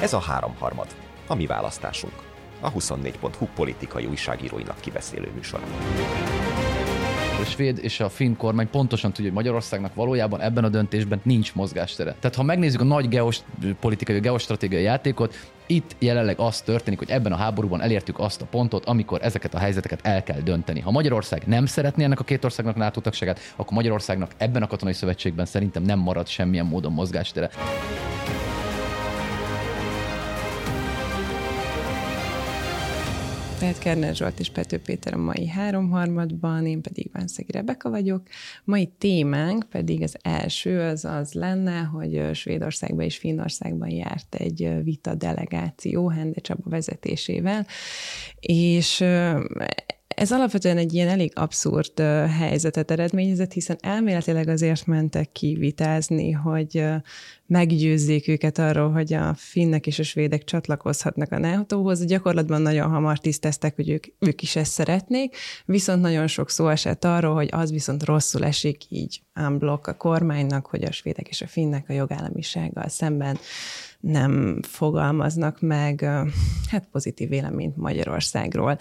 Ez a háromharmad, a mi választásunk. A 24.hu politikai újságíróinak kibeszélő műsor. A svéd és a finn kormány pontosan tudja, hogy Magyarországnak valójában ebben a döntésben nincs mozgástere. Tehát ha megnézzük a nagy geopolitikai, geostratégiai játékot, itt jelenleg az történik, hogy ebben a háborúban elértük azt a pontot, amikor ezeket a helyzeteket el kell dönteni. Ha Magyarország nem szeretné ennek a két országnak NATO tagságát, akkor Magyarországnak ebben a katonai szövetségben szerintem nem marad semmilyen módon mozgástere. Tehát Kerner Zsolt és Pető Péter a mai háromharmadban, én pedig Vánszegi Rebeka vagyok. Mai témánk pedig az első az az lenne, hogy Svédországban és Finnországban járt egy vita delegáció Hende Csaba vezetésével, és ez alapvetően egy ilyen elég abszurd helyzetet eredményezett, hiszen elméletileg azért mentek ki vitázni, hogy meggyőzzék őket arról, hogy a finnek és a svédek csatlakozhatnak a NATO-hoz. Gyakorlatban nagyon hamar tiszteztek, hogy ők, ők is ezt szeretnék, viszont nagyon sok szó esett arról, hogy az viszont rosszul esik így unblock a kormánynak, hogy a svédek és a finnek a jogállamisággal szemben nem fogalmaznak meg hát pozitív véleményt Magyarországról.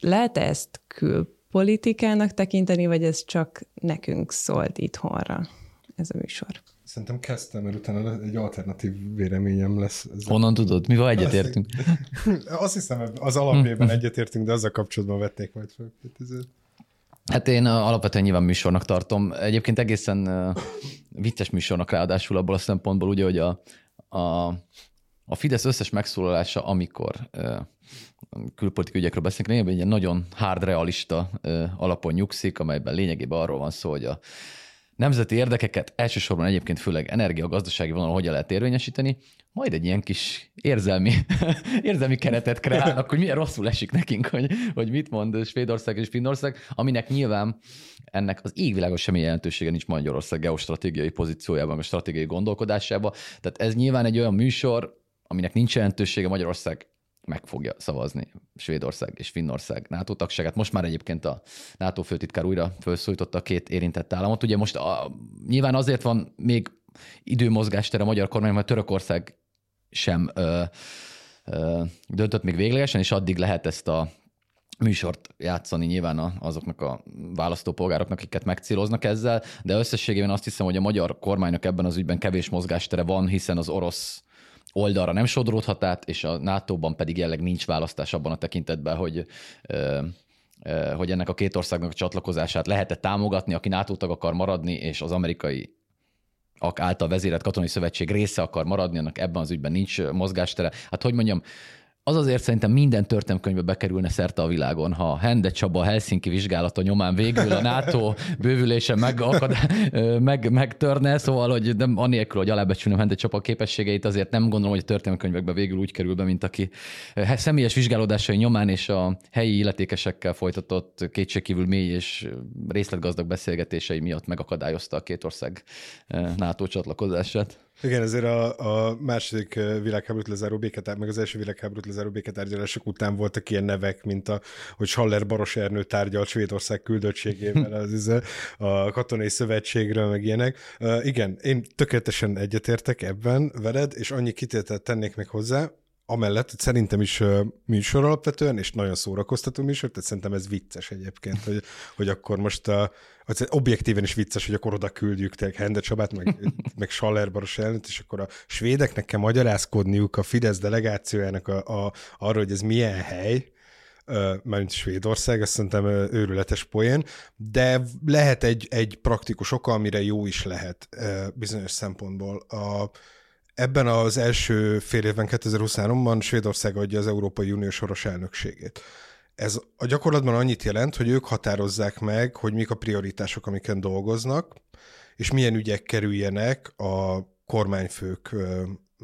Lehet ezt külpolitikának tekinteni, vagy ez csak nekünk szólt itthonra ez a műsor? Szerintem kezdtem, mert utána egy alternatív véleményem lesz. Ez Honnan tudod? Mi van egyetértünk? Azt hiszem, az alapjában egyetértünk, de azzal kapcsolatban vették majd fel. Hát én alapvetően nyilván műsornak tartom. Egyébként egészen vicces műsornak ráadásul abból a szempontból, ugye, hogy a, a, a Fidesz összes megszólalása, amikor külpolitikai ügyekről beszélünk, lényegében egy nagyon hard realista alapon nyugszik, amelyben lényegében arról van szó, hogy a nemzeti érdekeket elsősorban egyébként főleg energia-gazdasági vonalon hogyan lehet érvényesíteni, majd egy ilyen kis érzelmi, érzelmi keretet kreálnak, hogy milyen rosszul esik nekünk, hogy, hogy mit mond Svédország és Finnország, aminek nyilván ennek az égvilágos semmi jelentősége nincs Magyarország geostratégiai pozíciójában, a stratégiai gondolkodásában. Tehát ez nyilván egy olyan műsor, aminek nincs jelentősége Magyarország meg fogja szavazni Svédország és Finnország NATO tagságát. Most már egyébként a NATO főtitkár újra felszólította a két érintett államot. Ugye most a, nyilván azért van még időmozgástere a magyar kormány, mert Törökország sem ö, ö, döntött még véglegesen, és addig lehet ezt a műsort játszani nyilván azoknak a választópolgároknak, akiket megcéloznak ezzel, de összességében azt hiszem, hogy a magyar kormánynak ebben az ügyben kevés mozgástere van, hiszen az orosz oldalra nem sodródhat át, és a NATO-ban pedig jelleg nincs választás abban a tekintetben, hogy hogy ennek a két országnak a csatlakozását lehet-e támogatni, aki NATO tag akar maradni, és az amerikai által vezérelt katonai szövetség része akar maradni, annak ebben az ügyben nincs mozgástere. Hát hogy mondjam, az azért szerintem minden történelmkönyvbe bekerülne szerte a világon, ha Hende Csaba Helsinki vizsgálata nyomán végül a NATO bővülése megakad, meg, megtörne, szóval, hogy nem anélkül, hogy alábecsülnöm Hende Csaba képességeit, azért nem gondolom, hogy a történelmkönyvekbe végül úgy kerül be, mint aki személyes vizsgálódásai nyomán és a helyi illetékesekkel folytatott kétségkívül mély és részletgazdag beszélgetései miatt megakadályozta a két ország NATO csatlakozását. Igen, ezért a, a második világháborút lezáró béketár, meg az első világháborút lezáró béketárgyalások után voltak ilyen nevek, mint a, hogy Schaller Baros Ernő tárgyal Svédország küldöttségével az, a katonai szövetségről, meg ilyenek. Uh, igen, én tökéletesen egyetértek ebben veled, és annyi kitételt tennék még hozzá, amellett, hogy szerintem is műsor alapvetően, és nagyon szórakoztató műsor, tehát szerintem ez vicces egyébként, hogy, hogy akkor most a, az objektíven is vicces, hogy akkor oda küldjük tényleg Hende Csabát, meg, meg Schaller Baros elnöt, és akkor a svédeknek kell magyarázkodniuk a Fidesz delegációjának a, a, arra, hogy ez milyen hely, mint Svédország, azt szerintem őrületes poén, de lehet egy, egy praktikus oka, amire jó is lehet bizonyos szempontból. A, Ebben az első fél évben, 2023-ban Svédország adja az Európai Unió soros elnökségét. Ez a gyakorlatban annyit jelent, hogy ők határozzák meg, hogy mik a prioritások, amiken dolgoznak, és milyen ügyek kerüljenek a kormányfők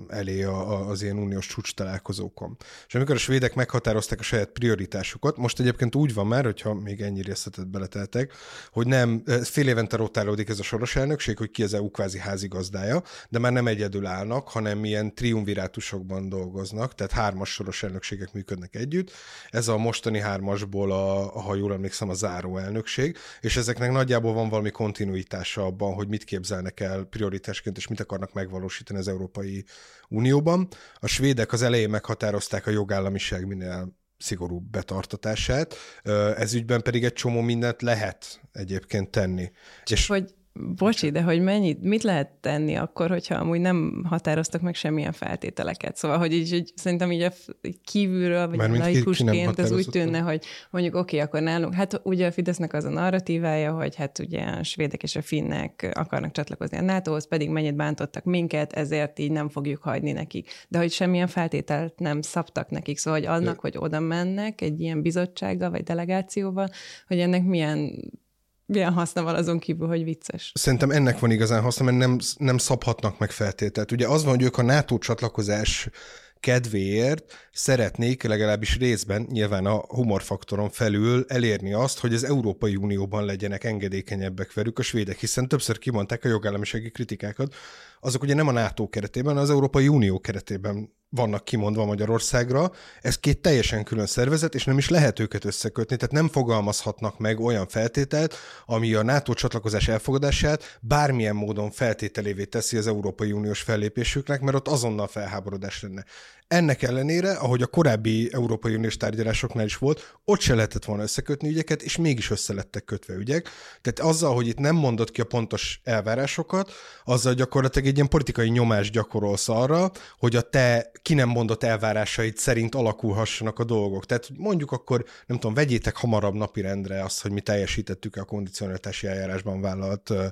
elé a, az ilyen uniós csúcs találkozókon. És amikor a svédek meghatározták a saját prioritásukat, most egyébként úgy van már, hogyha még ennyi részletet beleteltek, hogy nem fél évente rotálódik ez a soros elnökség, hogy ki az EU kvázi házigazdája, de már nem egyedül állnak, hanem ilyen triumvirátusokban dolgoznak, tehát hármas soros elnökségek működnek együtt. Ez a mostani hármasból, a, ha jól emlékszem, a záró elnökség, és ezeknek nagyjából van valami kontinuitása abban, hogy mit képzelnek el prioritásként, és mit akarnak megvalósítani az európai Unióban. A svédek az elején meghatározták a jogállamiság minél szigorúbb betartatását, ez ügyben pedig egy csomó mindent lehet egyébként tenni. Csak és hogy Bocsi, de hogy mennyit, mit lehet tenni akkor, hogyha amúgy nem határoztak meg semmilyen feltételeket? Szóval, hogy így, így szerintem így a kívülről, vagy Mármint laikusként ez úgy tűnne, hogy mondjuk oké, okay, akkor nálunk, hát ugye a Fidesznek az a narratívája, hogy hát ugye a svédek és a finnek akarnak csatlakozni a NATO-hoz, pedig mennyit bántottak minket, ezért így nem fogjuk hagyni nekik. De hogy semmilyen feltételt nem szabtak nekik, szóval, hogy annak, hogy oda mennek egy ilyen bizottsággal, vagy delegációval, hogy ennek milyen milyen haszna van azon kívül, hogy vicces? Szerintem ennek van igazán haszna, mert nem, nem szabhatnak meg feltételt. Ugye az van, hogy ők a NATO csatlakozás kedvéért szeretnék legalábbis részben, nyilván a humorfaktoron felül elérni azt, hogy az Európai Unióban legyenek engedékenyebbek velük a svédek, hiszen többször kimondták a jogállamisági kritikákat, azok ugye nem a NATO keretében, az Európai Unió keretében vannak kimondva Magyarországra. Ez két teljesen külön szervezet, és nem is lehet őket összekötni, tehát nem fogalmazhatnak meg olyan feltételt, ami a NATO csatlakozás elfogadását bármilyen módon feltételévé teszi az Európai Uniós fellépésüknek, mert ott azonnal felháborodás lenne. Ennek ellenére, ahogy a korábbi Európai Uniós tárgyalásoknál is volt, ott se lehetett volna összekötni ügyeket, és mégis össze lettek kötve ügyek. Tehát azzal, hogy itt nem mondott ki a pontos elvárásokat, azzal gyakorlatilag egy ilyen politikai nyomást gyakorolsz arra, hogy a te ki nem mondott elvárásaid szerint alakulhassanak a dolgok. Tehát mondjuk akkor, nem tudom, vegyétek hamarabb napirendre azt, hogy mi teljesítettük a kondicionalitási eljárásban vállalt ö,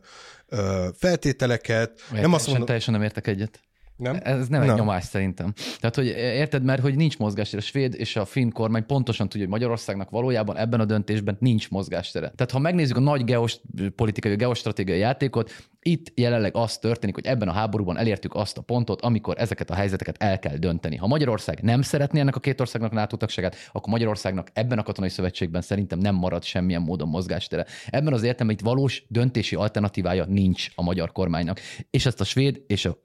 ö, feltételeket. Értem, nem azt mondom... teljesen nem értek egyet. Nem? Ez nem, nem egy nyomás szerintem. Tehát, hogy érted, mert hogy nincs mozgástere. A svéd és a finn kormány pontosan tudja, hogy Magyarországnak valójában ebben a döntésben nincs mozgástere. Tehát, ha megnézzük a nagy geopolitikai, geostratégiai játékot, itt jelenleg az történik, hogy ebben a háborúban elértük azt a pontot, amikor ezeket a helyzeteket el kell dönteni. Ha Magyarország nem szeretné ennek a két országnak NATO tagságát, akkor Magyarországnak ebben a katonai szövetségben szerintem nem marad semmilyen módon mozgástere. Ebben az értelemben itt valós döntési alternatívája nincs a magyar kormánynak. És ezt a svéd és a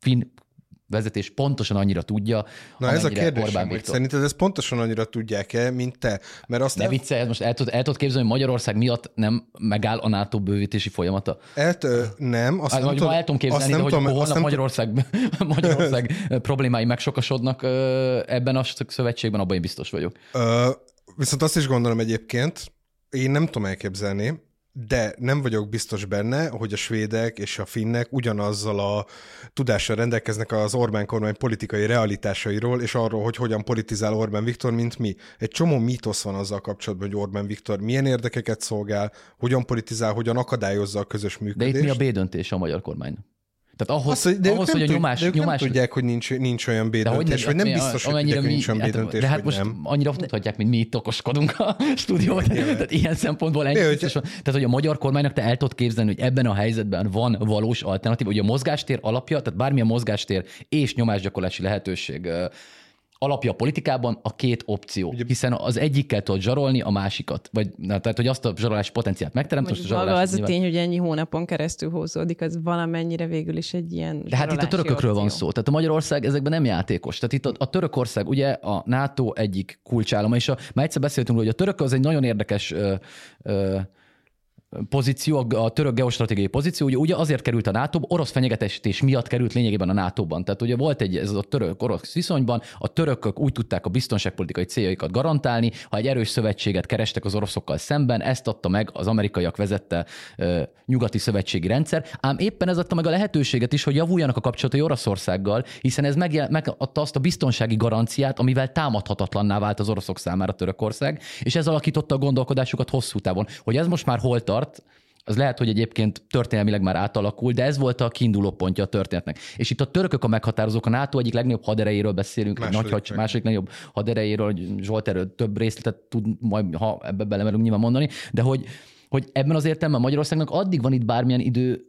finn vezetés pontosan annyira tudja, Na ez a kérdés, hogy szerinted ezt pontosan annyira tudják-e, mint te? Mert azt ne el... viccelj, most el tudod, el tudod képzelni, hogy Magyarország miatt nem megáll a NATO bővítési folyamata? Et, nem. Azt hát, nem tudom, el tudom képzelni, de hogy tudom, holnap nem Magyarország, Magyarország problémái megsokasodnak ebben a szövetségben, abban én biztos vagyok. Ö, viszont azt is gondolom egyébként, én nem tudom elképzelni, de nem vagyok biztos benne, hogy a svédek és a finnek ugyanazzal a tudással rendelkeznek az Orbán kormány politikai realitásairól, és arról, hogy hogyan politizál Orbán Viktor, mint mi. Egy csomó mítosz van azzal kapcsolatban, hogy Orbán Viktor milyen érdekeket szolgál, hogyan politizál, hogyan akadályozza a közös működést. De itt mi a B döntés a magyar kormány? Tehát ahhoz, Azt, de ahhoz hogy a nyomás... De ők nyomás... nem tudják, hogy nincs, nincs olyan B-döntés, vagy nem biztos, hogy tudják, hogy nincs olyan hát, B-döntés, De hát most nem. annyira tudhatják, mint mi itt okoskodunk a stúdióban. Tehát ilyen szempontból ennyi biztos van. Tehát, hogy a magyar kormánynak te el tudod képzelni, hogy ebben a helyzetben van valós alternatív, hogy a mozgástér alapja, tehát bármilyen mozgástér és nyomásgyakorlási lehetőség alapja a politikában a két opció, Ugye, hiszen az egyikkel tudod zsarolni a másikat, vagy na, tehát, hogy azt a zsarolási potenciát megteremt, most a zsarolás az nyilván... a tény, hogy ennyi hónapon keresztül húzódik, az valamennyire végül is egy ilyen De hát itt a törökökről opció. van szó, tehát a Magyarország ezekben nem játékos. Tehát itt a, a Törökország ugye a NATO egyik kulcsállama, és a, már egyszer beszéltünk, hogy a török az egy nagyon érdekes ö, ö, pozíció, a török geostratégiai pozíció, ugye, ugye azért került a nato orosz fenyegetés miatt került lényegében a NATO-ban. Tehát ugye volt egy ez a török-orosz viszonyban, a törökök úgy tudták a biztonságpolitikai céljaikat garantálni, ha egy erős szövetséget kerestek az oroszokkal szemben, ezt adta meg az amerikaiak vezette uh, nyugati szövetségi rendszer, ám éppen ez adta meg a lehetőséget is, hogy javuljanak a kapcsolatai Oroszországgal, hiszen ez megjel, megadta azt a biztonsági garanciát, amivel támadhatatlanná vált az oroszok számára Törökország, és ez alakította a gondolkodásukat hosszú távon. Hogy ez most már hol tart, tart, az lehet, hogy egyébként történelmileg már átalakul, de ez volt a kiinduló pontja a történetnek. És itt a törökök a meghatározók, a NATO egyik legnagyobb haderejéről beszélünk, második, nagy, hads, második legnagyobb haderejéről, hogy Zsolt erről több részletet tud majd, ha ebbe belemerünk nyilván mondani, de hogy, hogy ebben az értelemben Magyarországnak addig van itt bármilyen idő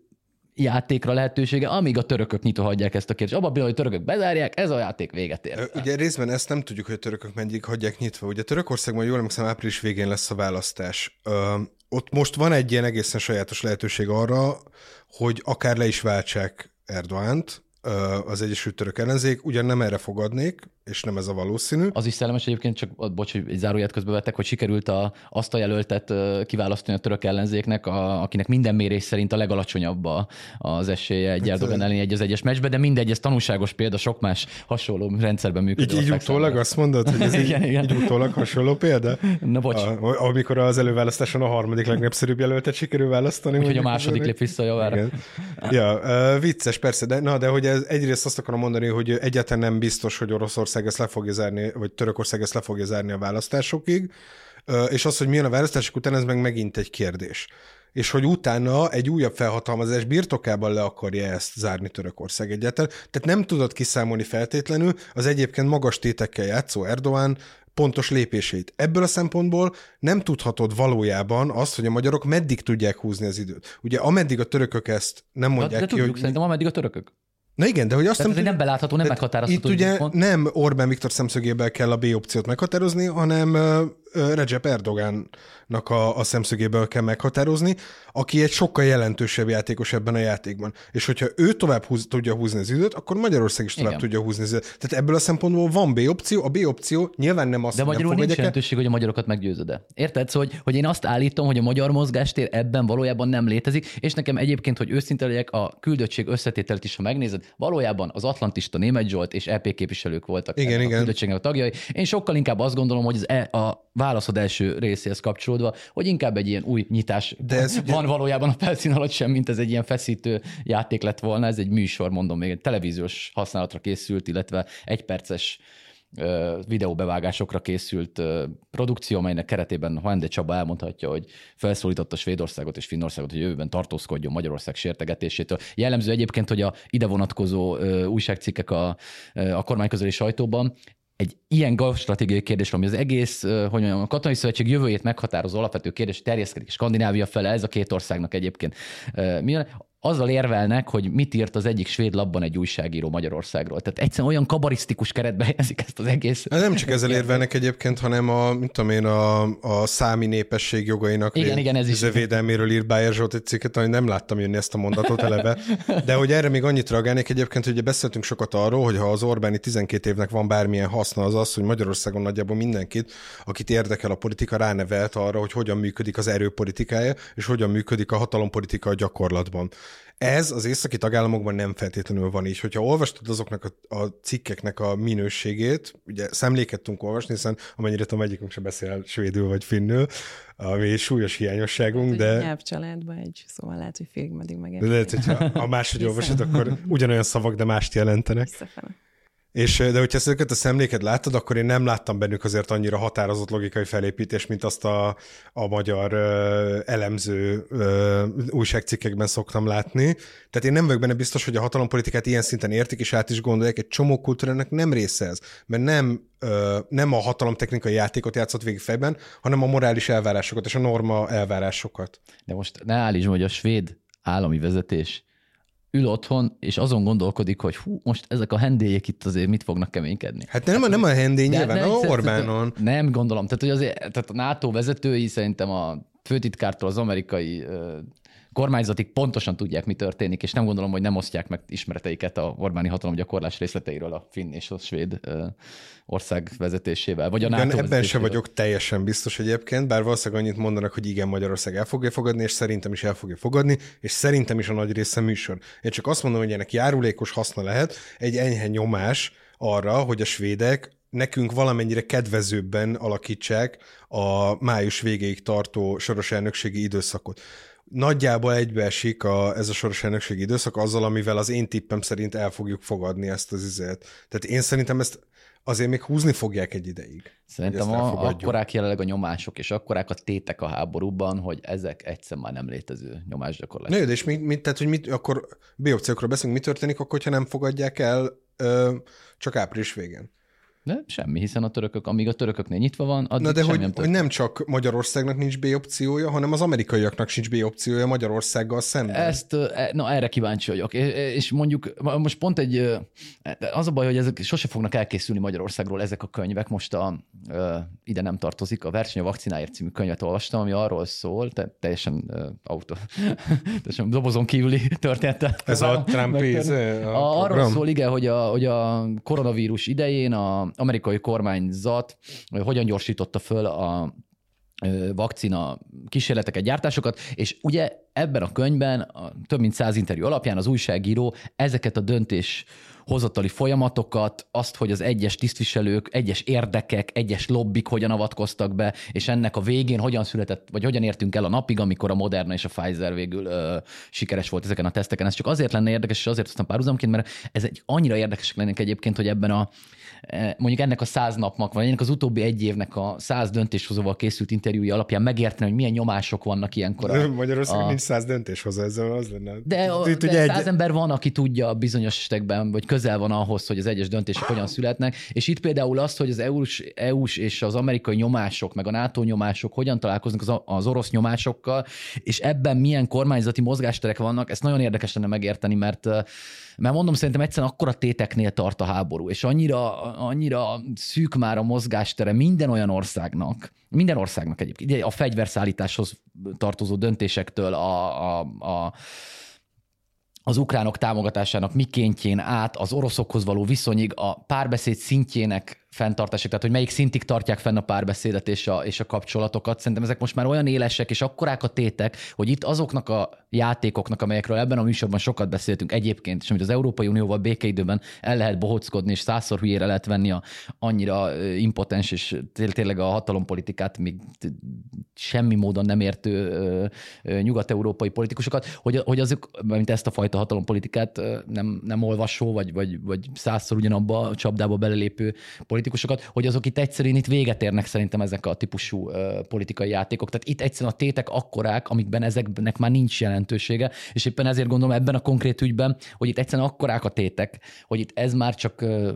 játékra lehetősége, amíg a törökök nyitva hagyják ezt a kérdést. Abban pillanatban, hogy törökök bezárják, ez a játék véget ér. Ugye részben ezt nem tudjuk, hogy a törökök mennyik hagyják nyitva. Ugye Törökországban jól emlékszem, április végén lesz a választás ott most van egy ilyen egészen sajátos lehetőség arra, hogy akár le is váltsák Erdoánt, az Egyesült Török ellenzék, ugyan nem erre fogadnék, és nem ez a valószínű. Az is szellemes egyébként, csak bocs, hogy egy záróját közbe vettek, hogy sikerült a, azt a jelöltet kiválasztani a török ellenzéknek, a, akinek minden mérés szerint a legalacsonyabb a, az esélye egy hát, Erdogan elleni egy az egyes meccsbe, de mindegy, ez tanulságos példa, sok más hasonló rendszerben működik. Így, így utólag azt mondod, hogy ez igen, így, igen. így utólag hasonló példa? Na bocs. A, amikor az előválasztáson a harmadik legnépszerűbb jelöltet sikerül választani. Úgyhogy a második lép vissza javára. Ja, vicces persze, de, na, de hogy ez, egyrészt azt akarom mondani, hogy egyáltalán nem biztos, hogy Oroszország ezt le fogja zárni, vagy Törökország ezt le fogja zárni a választásokig, és az, hogy milyen a választások után, ez meg megint egy kérdés és hogy utána egy újabb felhatalmazás birtokában le akarja ezt zárni Törökország egyáltalán. Tehát nem tudod kiszámolni feltétlenül az egyébként magas tétekkel játszó Erdoğan pontos lépéseit. Ebből a szempontból nem tudhatod valójában azt, hogy a magyarok meddig tudják húzni az időt. Ugye ameddig a törökök ezt nem mondják de, de ki, tudjuk, hogy... szerintem ameddig a törökök. Na igen, de hogy azt nem... nem belátható, nem meghatározható. Itt ugye pont. nem Orbán Viktor szemszögéből kell a B opciót meghatározni, hanem Recep Erdogánnak a, a szemszögéből kell meghatározni, aki egy sokkal jelentősebb játékos ebben a játékban. És hogyha ő tovább húz, tudja húzni az időt, akkor Magyarország is tovább Igen. tudja húzni az időt. Tehát ebből a szempontból van B opció, a B opció nyilván nem az, De magyarul nincs jelentőség, hogy a magyarokat meggyőzöd Érted? Szóval, hogy, hogy én azt állítom, hogy a magyar mozgástér ebben valójában nem létezik, és nekem egyébként, hogy őszinte legyek, a küldöttség összetételt is, ha megnézed, valójában az atlantista német Zsolt és EP képviselők voltak igen, a igen. küldöttségnek a tagjai. Én sokkal inkább azt gondolom, hogy az e, a válaszod első részéhez kapcsolódva, hogy inkább egy ilyen új nyitás De ez van ugye... valójában a felszín alatt sem, mint ez egy ilyen feszítő játék lett volna. Ez egy műsor, mondom még, egy televíziós használatra készült, illetve egyperces videóbevágásokra készült produkció, amelynek keretében Hande Csaba elmondhatja, hogy felszólította Svédországot és Finnországot, hogy jövőben tartózkodjon Magyarország sértegetésétől. Jellemző egyébként, hogy a ide vonatkozó újságcikkek a, a kormányközeli sajtóban egy ilyen stratégiai kérdés, ami az egész, hogy mondjam, a katonai szövetség jövőjét meghatározó alapvető kérdés terjeszkedik Skandináv fele, ez a két országnak egyébként. Milyen, azzal érvelnek, hogy mit írt az egyik svéd labban egy újságíró Magyarországról. Tehát egyszerűen olyan kabarisztikus keretbe helyezik ezt az egész. Hát nem csak ezzel érvelnek egyébként, hanem a, mit tudom én, a, a számi népesség jogainak igen, igen, ez is. védelméről írt Bájer Zsolt egy cikket, amit nem láttam jönni ezt a mondatot eleve. De hogy erre még annyit reagálnék egyébként, hogy beszéltünk sokat arról, hogy ha az Orbáni 12 évnek van bármilyen haszna, az az, hogy Magyarországon nagyjából mindenkit, akit érdekel a politika, ránevelt arra, hogy hogyan működik az erőpolitikája, és hogyan működik a hatalompolitika a gyakorlatban. Ez az északi tagállamokban nem feltétlenül van így. Hogyha olvastad azoknak a, a cikkeknek a minőségét, ugye szemléket tudunk olvasni, hiszen amennyire tudom, egyikünk sem beszél svédül vagy finnül, ami súlyos hiányosságunk, hát, de... Nyelvcsaládban egy, szóval lehet, hogy félig meddig meg. De lehet, hogyha ha máshogy olvasod, akkor ugyanolyan szavak, de mást jelentenek. Visszafele. És, de hogyha ezeket a szemléket láttad, akkor én nem láttam bennük azért annyira határozott logikai felépítés, mint azt a, a magyar ö, elemző ö, újságcikkekben szoktam látni. Tehát én nem vagyok benne biztos, hogy a hatalompolitikát ilyen szinten értik, és át is gondolják, egy csomó kultúrának nem része ez. Mert nem, ö, nem a hatalomtechnikai játékot játszott végig fejben, hanem a morális elvárásokat és a norma elvárásokat. De most ne állítsd, hogy a svéd állami vezetés ül otthon, és azon gondolkodik, hogy hú, most ezek a hendélyek itt azért mit fognak keménykedni. Hát nem, hát, nem a hendély nyilván, nem, a Orbánon. Nem gondolom. Tehát, hogy azért, tehát a NATO vezetői szerintem a főtitkártól az amerikai kormányzatig pontosan tudják, mi történik, és nem gondolom, hogy nem osztják meg ismereteiket a Orbáni hatalom gyakorlás részleteiről a finn és a svéd ország vezetésével. Vagy a NATO igen, ebben sem vagyok teljesen biztos egyébként, bár valószínűleg annyit mondanak, hogy igen, Magyarország el fogja fogadni, és szerintem is el fogja fogadni, és szerintem is a nagy része műsor. Én csak azt mondom, hogy ennek járulékos haszna lehet, egy enyhe nyomás arra, hogy a svédek nekünk valamennyire kedvezőbben alakítsák a május végéig tartó soros elnökségi időszakot nagyjából egybeesik a, ez a soros elnökségi időszak azzal, amivel az én tippem szerint el fogjuk fogadni ezt az izet. Tehát én szerintem ezt azért még húzni fogják egy ideig. Szerintem a, akkorák jelenleg a nyomások, és akkorák a tétek a háborúban, hogy ezek egyszer már nem létező nyomásgyakorlás. Nő, és mit, mit, tehát, hogy mit, akkor B opciókról beszélünk, mi történik akkor, ha nem fogadják el ö, csak április végén? De semmi, hiszen a törökök, amíg a törököknél nyitva van, addig Na de hogy, nem, hogy nem csak Magyarországnak nincs B opciója, hanem az amerikaiaknak sincs B opciója Magyarországgal szemben. Ezt, e, na erre kíváncsi vagyok. És mondjuk most pont egy, az a baj, hogy ezek sose fognak elkészülni Magyarországról ezek a könyvek. Most a, ide nem tartozik, a Verseny a vakcináért című könyvet olvastam, ami arról szól, te, teljesen autó, teljesen dobozon kívüli története. Ez a Trump Arról szól, igen, hogy a, hogy a koronavírus idején a, amerikai kormányzat hogyan gyorsította föl a vakcina kísérleteket, gyártásokat, és ugye ebben a könyvben a több mint száz interjú alapján az újságíró ezeket a döntés hozatali folyamatokat, azt, hogy az egyes tisztviselők, egyes érdekek, egyes lobbik hogyan avatkoztak be, és ennek a végén hogyan született, vagy hogyan értünk el a napig, amikor a Moderna és a Pfizer végül ö, sikeres volt ezeken a teszteken. Ez csak azért lenne érdekes, és azért aztán párhuzamként, mert ez egy annyira érdekes lennék egyébként, hogy ebben a mondjuk ennek a száz napnak, vagy ennek az utóbbi egy évnek a száz döntéshozóval készült interjúja alapján megérteni, hogy milyen nyomások vannak ilyenkor. A, Magyarországon a... nincs száz döntéshozó, ezzel az lenne. De, Itt, de száz egy... ember van, aki tudja bizonyos esetekben, vagy közel van ahhoz, hogy az egyes döntések hogyan születnek, és itt például azt, hogy az EU-s, EU-s és az amerikai nyomások, meg a NATO nyomások hogyan találkoznak az, az orosz nyomásokkal, és ebben milyen kormányzati mozgásterek vannak, ezt nagyon érdekes lenne megérteni, mert mert mondom, szerintem egyszerűen akkora téteknél tart a háború, és annyira, annyira szűk már a mozgástere minden olyan országnak, minden országnak egyébként, a fegyverszállításhoz tartozó döntésektől a, a, a az ukránok támogatásának mikéntjén át az oroszokhoz való viszonyig a párbeszéd szintjének fenntartások, tehát hogy melyik szintig tartják fenn a párbeszédet és a, és a kapcsolatokat. Szerintem ezek most már olyan élesek és akkorák a tétek, hogy itt azoknak a játékoknak, amelyekről ebben a műsorban sokat beszéltünk egyébként, és amit az Európai Unióval békeidőben el lehet bohockodni, és százszor hülyére lehet venni a annyira impotens, és tényleg a hatalompolitikát még semmi módon nem értő nyugat-európai politikusokat, hogy, hogy azok, mint ezt a fajta hatalompolitikát nem, nem olvasó, vagy, vagy, vagy százszor ugyanabba a csapdába belelépő politikusokat, hogy azok itt egyszerűen itt véget érnek szerintem ezek a típusú uh, politikai játékok. Tehát itt egyszerűen a tétek akkorák, amikben ezeknek már nincs jelentősége, és éppen ezért gondolom ebben a konkrét ügyben, hogy itt egyszerűen akkorák a tétek, hogy itt ez már csak, uh,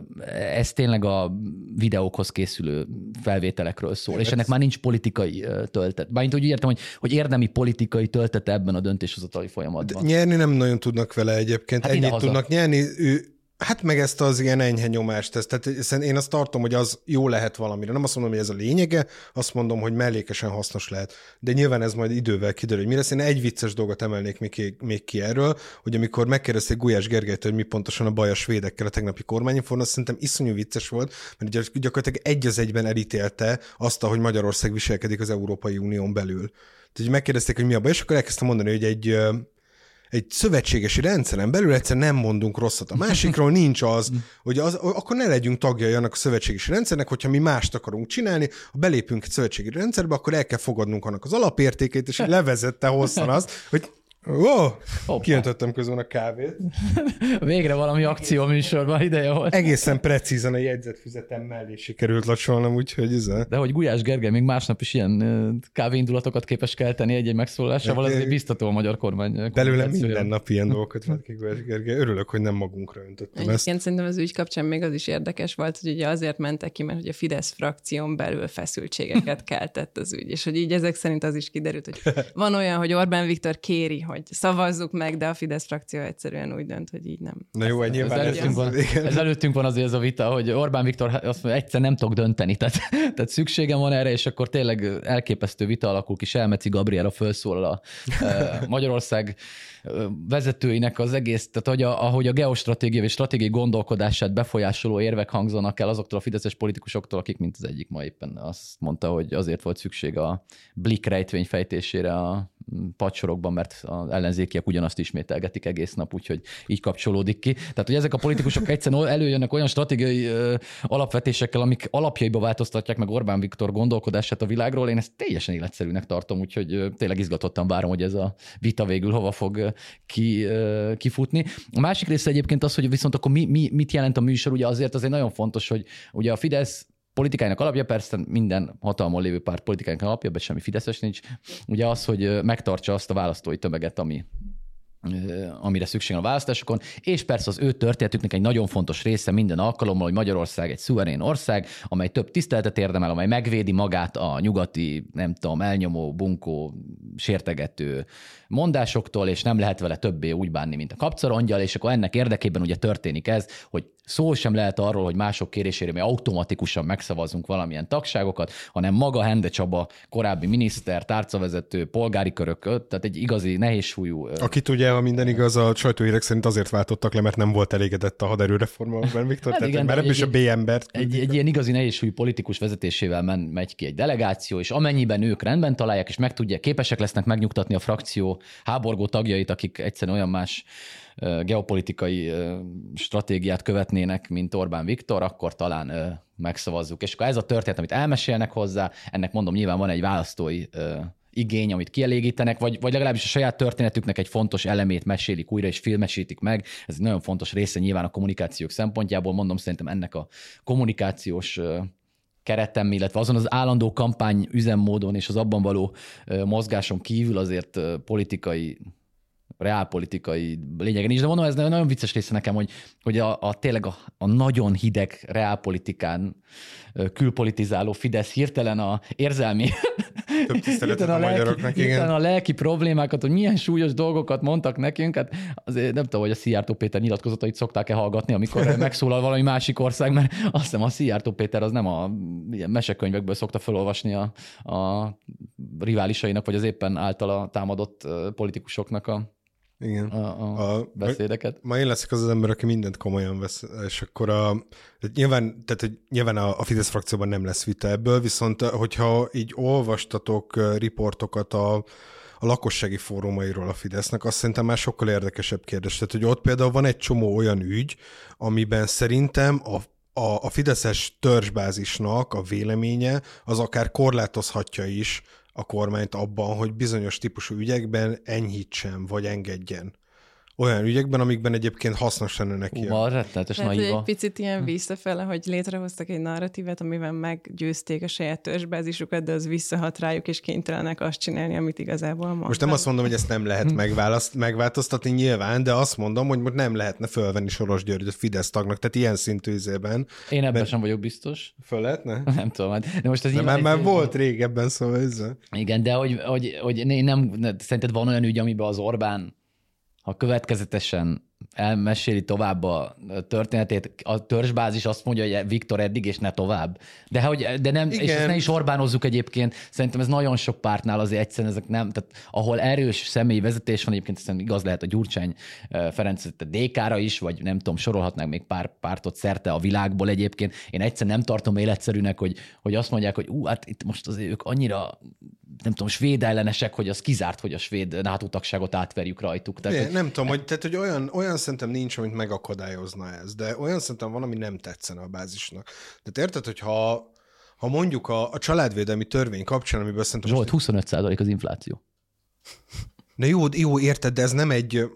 ez tényleg a videókhoz készülő felvételekről szól, és ennek már nincs politikai töltet. Bármint úgy értem, hogy, hogy érdemi politikai töltete ebben a döntéshozatali folyamatban. De nyerni nem nagyon tudnak vele egyébként. Hát Ennyit tudnak nyerni. Ő, Hát meg ezt az ilyen enyhe nyomást, ezt, tehát én azt tartom, hogy az jó lehet valamire. Nem azt mondom, hogy ez a lényege, azt mondom, hogy mellékesen hasznos lehet. De nyilván ez majd idővel kiderül, hogy mi lesz. Én egy vicces dolgot emelnék még ki, még ki erről, hogy amikor megkérdezték Gulyás Gergelyt, hogy mi pontosan a baj a svédekkel a tegnapi kormányinforma, azt szerintem iszonyú vicces volt, mert gyakorlatilag egy az egyben elítélte azt, hogy Magyarország viselkedik az Európai Unión belül. Tehát megkérdezték, hogy mi a baj, és akkor elkezdtem mondani, hogy egy egy szövetségesi rendszeren belül egyszer nem mondunk rosszat. A másikról nincs az, hogy az, akkor ne legyünk tagjai annak a szövetségesi rendszernek, hogyha mi mást akarunk csinálni, ha belépünk egy szövetségi rendszerbe, akkor el kell fogadnunk annak az alapértékét, és levezette hosszan azt, hogy Ó, oh, kiöntöttem közben a kávét. Végre valami akció műsorban ideje volt. Egészen precízen a jegyzetfüzetem mellé sikerült lacsolnom, úgyhogy ez De hogy Gulyás Gergely még másnap is ilyen kávéindulatokat képes kelteni egy-egy megszólalásával, azért biztató a magyar kormány. Belőle minden nap ilyen dolgokat vett ki Gulyás Gergely. Örülök, hogy nem magunkra öntöttem Egyébként ezt. szerintem az ügy kapcsán még az is érdekes volt, hogy ugye azért mentek ki, mert hogy a Fidesz frakción belül feszültségeket keltett az ügy, és hogy így ezek szerint az is kiderült, hogy van olyan, hogy Orbán Viktor kéri, hogy szavazzuk meg, de a Fidesz frakció egyszerűen úgy dönt, hogy így nem. Na jó, nyilván ez, előttünk van, ez előttünk van azért ez a vita, hogy Orbán Viktor azt mondja, egyszer nem tudok dönteni, tehát, tehát szükségem van erre, és akkor tényleg elképesztő vita alakul ki, Selmeci Gabriela felszólal a, a Magyarország vezetőinek az egész, tehát hogy a, ahogy a geostratégia és stratégiai gondolkodását befolyásoló érvek hangzanak el azoktól a fideszes politikusoktól, akik mint az egyik ma éppen azt mondta, hogy azért volt szükség a Blick rejtvény fejtésére a padsorokban, mert az ellenzékiek ugyanazt ismételgetik egész nap, úgyhogy így kapcsolódik ki. Tehát, hogy ezek a politikusok egyszerűen előjönnek olyan stratégiai ö, alapvetésekkel, amik alapjaiba változtatják meg Orbán Viktor gondolkodását a világról, én ezt teljesen életszerűnek tartom, úgyhogy tényleg izgatottan várom, hogy ez a vita végül hova fog ki, kifutni. A másik része egyébként az, hogy viszont akkor mi, mi, mit jelent a műsor, ugye azért azért nagyon fontos, hogy ugye a Fidesz politikájának alapja, persze minden hatalmon lévő párt politikájának alapja, de semmi Fideszes nincs, ugye az, hogy megtartsa azt a választói tömeget, ami, amire szükség a választásokon, és persze az ő történetüknek egy nagyon fontos része minden alkalommal, hogy Magyarország egy szuverén ország, amely több tiszteletet érdemel, amely megvédi magát a nyugati, nem tudom, elnyomó, bunkó, sértegető mondásoktól, és nem lehet vele többé úgy bánni, mint a kapcarongyal, és akkor ennek érdekében ugye történik ez, hogy szó sem lehet arról, hogy mások kérésére mi automatikusan megszavazunk valamilyen tagságokat, hanem maga Hende Csaba, korábbi miniszter, tárcavezető, polgári körök, tehát egy igazi nehézsúlyú. Akit ugye ha minden igaz, a sajtóhírek szerint azért váltottak le, mert nem volt elégedett a haderőreforma Orbán Viktor, hát tehát igen, már ebből is a B embert. Egy, egy ilyen igazi nehézsúlyú politikus vezetésével men, megy ki egy delegáció, és amennyiben ők rendben találják, és meg tudják, képesek lesznek megnyugtatni a frakció háborgó tagjait, akik egyszerűen olyan más geopolitikai stratégiát követnének, mint Orbán Viktor, akkor talán megszavazzuk. És akkor ez a történet, amit elmesélnek hozzá, ennek mondom, nyilván van egy választói igény, amit kielégítenek, vagy, vagy legalábbis a saját történetüknek egy fontos elemét mesélik újra, és filmesítik meg. Ez egy nagyon fontos része nyilván a kommunikációk szempontjából. Mondom, szerintem ennek a kommunikációs keretem, illetve azon az állandó kampány üzemmódon és az abban való mozgáson kívül azért politikai reálpolitikai lényegen is, de mondom, ez nagyon vicces része nekem, hogy, hogy a, a tényleg a, a nagyon hideg reálpolitikán külpolitizáló Fidesz hirtelen a érzelmi Több a, a, magyaroknak, igen. a lelki problémákat, hogy milyen súlyos dolgokat mondtak nekünk, hát azért nem tudom, hogy a Szijjártó Péter nyilatkozatait szokták-e hallgatni, amikor megszólal valami másik ország, mert azt hiszem a Szijjártó Péter az nem a ilyen mesekönyvekből szokta felolvasni a, a riválisainak, vagy az éppen általa támadott politikusoknak a igen. A, a, a beszédeket. Ma én leszek az az ember, aki mindent komolyan vesz, és akkor a, nyilván, tehát, hogy nyilván a, a Fidesz frakcióban nem lesz vita ebből, viszont hogyha így olvastatok riportokat a, a lakossági fórumairól a Fidesznek, azt szerintem már sokkal érdekesebb kérdés. Tehát, hogy ott például van egy csomó olyan ügy, amiben szerintem a a, a Fideszes törzsbázisnak a véleménye az akár korlátozhatja is a kormányt abban, hogy bizonyos típusú ügyekben enyhítsen, vagy engedjen olyan ügyekben, amikben egyébként hasznos lenne neki. Ú, rettenetes Lehet, egy picit ilyen hm. visszafele, hogy létrehoztak egy narratívet, amivel meggyőzték a saját törzsbázisukat, de az visszahat rájuk, és kénytelenek azt csinálni, amit igazából mondtak. Most nem azt mondom, hogy ezt nem lehet hm. megválaszt, megváltoztatni nyilván, de azt mondom, hogy most nem lehetne fölvenni Soros György a Fidesz tagnak, tehát ilyen szintű izében. Én ebben sem vagyok biztos. Föl lehetne? Nem tudom. Hát- de most ez de már, már volt régebben, szóval ez. Igen, de hogy, hogy, hogy én nem, szerinted van olyan ügy, amiben az Orbán ha következetesen elmeséli tovább a történetét, a törzsbázis azt mondja, hogy Viktor eddig, és ne tovább. De, hogy, de nem, Igen. és ezt ne is Orbánozzuk egyébként, szerintem ez nagyon sok pártnál azért egyszerűen ezek nem, tehát ahol erős személyi vezetés van, egyébként szerintem igaz lehet a Gyurcsány Ferenc a DK-ra is, vagy nem tudom, sorolhatnánk még pár pártot szerte a világból egyébként. Én egyszer nem tartom életszerűnek, hogy, hogy azt mondják, hogy ú, hát itt most azért ők annyira nem tudom, svéd ellenesek, hogy az kizárt, hogy a svéd NATO tagságot átverjük rajtuk. Tehát, é, hogy, nem tudom, hogy, tehát, hogy olyan, olyan szerintem nincs, amit megakadályozna ez, de olyan szerintem van, ami nem tetszene a bázisnak. De érted, hogy ha, ha mondjuk a, a családvédelmi törvény kapcsán, amiből szerintem... Zsolt, 25% az infláció. Na jó, jó, érted, de ez nem egy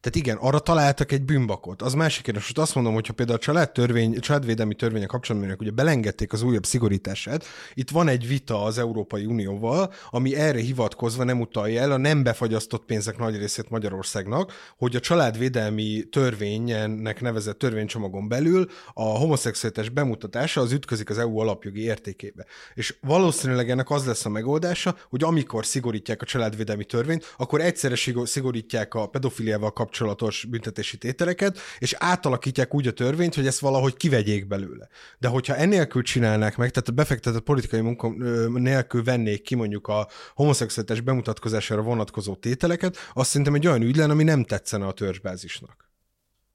tehát igen, arra találtak egy bűnbakot. Az másik kérdés, most azt mondom, hogyha például a családtörvény, családvédelmi törvények kapcsolatban ugye belengedték az újabb szigorítását, itt van egy vita az Európai Unióval, ami erre hivatkozva nem utalja el a nem befagyasztott pénzek nagy részét Magyarországnak, hogy a családvédelmi törvénynek nevezett törvénycsomagon belül a homoszexualitás bemutatása az ütközik az EU alapjogi értékébe. És valószínűleg ennek az lesz a megoldása, hogy amikor szigorítják a családvédelmi törvényt, akkor egyszerre szigorítják a pedofiliával kapcsolatban kapcsolatos büntetési tételeket, és átalakítják úgy a törvényt, hogy ezt valahogy kivegyék belőle. De hogyha ennélkül csinálnák meg, tehát a befektetett politikai munka nélkül vennék ki mondjuk a homoszexualitás bemutatkozására vonatkozó tételeket, azt szerintem egy olyan ügy lenne, ami nem tetszene a törzsbázisnak.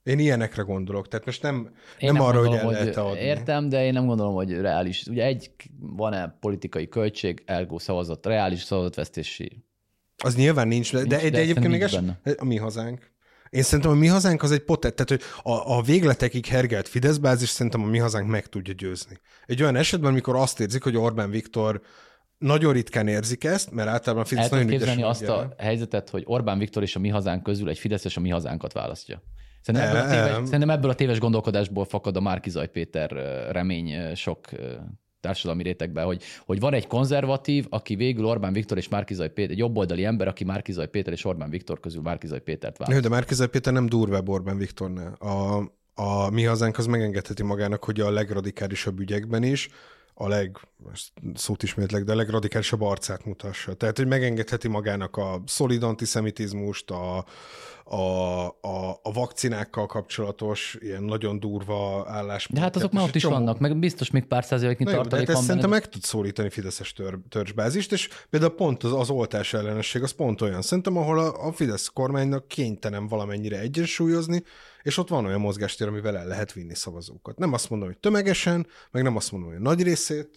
Én ilyenekre gondolok, tehát most nem, én nem, nem arra, gondolom, hogy el lehet adni. Értem, de én nem gondolom, hogy reális. Ugye egy, van-e politikai költség, elgó szavazat, reális szavazatvesztési az nyilván nincs, de, nincs, de, de egyébként még ez, a mi hazánk. Én szerintem a mi hazánk az egy potet, tehát hogy a, a végletekig hergelt Fidesz bázis szerintem a mi hazánk meg tudja győzni. Egy olyan esetben, amikor azt érzik, hogy Orbán Viktor nagyon ritkán érzik ezt, mert általában a Fidesz El nagyon képzelni azt a helyzetet, hogy Orbán Viktor és a mi hazánk közül egy Fidesz és a mi hazánkat választja. Szerintem ebből, a téves, szerintem ebből a téves gondolkodásból fakad a Márkizaj Péter remény sok társadalmi rétegbe, hogy, hogy van egy konzervatív, aki végül Orbán Viktor és Márkizaj Péter, egy jobboldali ember, aki Márkizaj Péter és Orbán Viktor közül Márkizaj Pétert választ. De Márkizaj Péter nem durvább Orbán Viktornál. A, a mi hazánk az megengedheti magának, hogy a legradikálisabb ügyekben is a leg, szót ismétlek, de a legradikálisabb arcát mutassa. Tehát, hogy megengedheti magának a szolid antiszemitizmust, a, a, a, a vakcinákkal kapcsolatos ilyen nagyon durva állás. De hát azok már ott is csomó... vannak, meg biztos még pár százaléknyi tartalék van. De ezt szerintem meg tud szólítani Fideszes tör, törzsbázist, és például pont az, az oltás ellenesség az pont olyan. Szerintem, ahol a, a Fidesz kormánynak kénytelen valamennyire egyensúlyozni, és ott van olyan mozgástér, amivel el lehet vinni szavazókat. Nem azt mondom, hogy tömegesen, meg nem azt mondom, hogy nagy részét,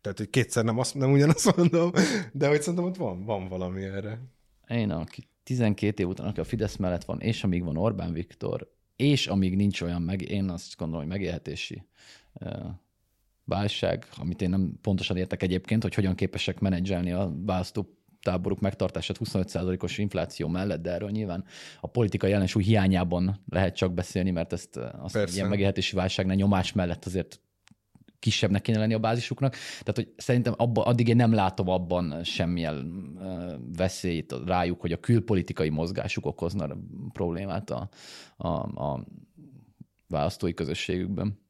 tehát, hogy kétszer nem, azt, nem ugyanazt mondom, de hogy szerintem ott van, van valami erre. Én, aki 12 év után, aki a Fidesz mellett van, és amíg van Orbán Viktor, és amíg nincs olyan meg, én azt gondolom, hogy megélhetési válság, amit én nem pontosan értek egyébként, hogy hogyan képesek menedzselni a választó táboruk megtartását 25%-os infláció mellett, de erről nyilván a politikai ellensúly hiányában lehet csak beszélni, mert ezt azt ilyen megélhetési válságnál nyomás mellett azért kisebbnek kéne lenni a bázisuknak. Tehát, hogy szerintem abba, addig én nem látom abban semmilyen veszélyt rájuk, hogy a külpolitikai mozgásuk okozna problémát a, a, a választói közösségükben.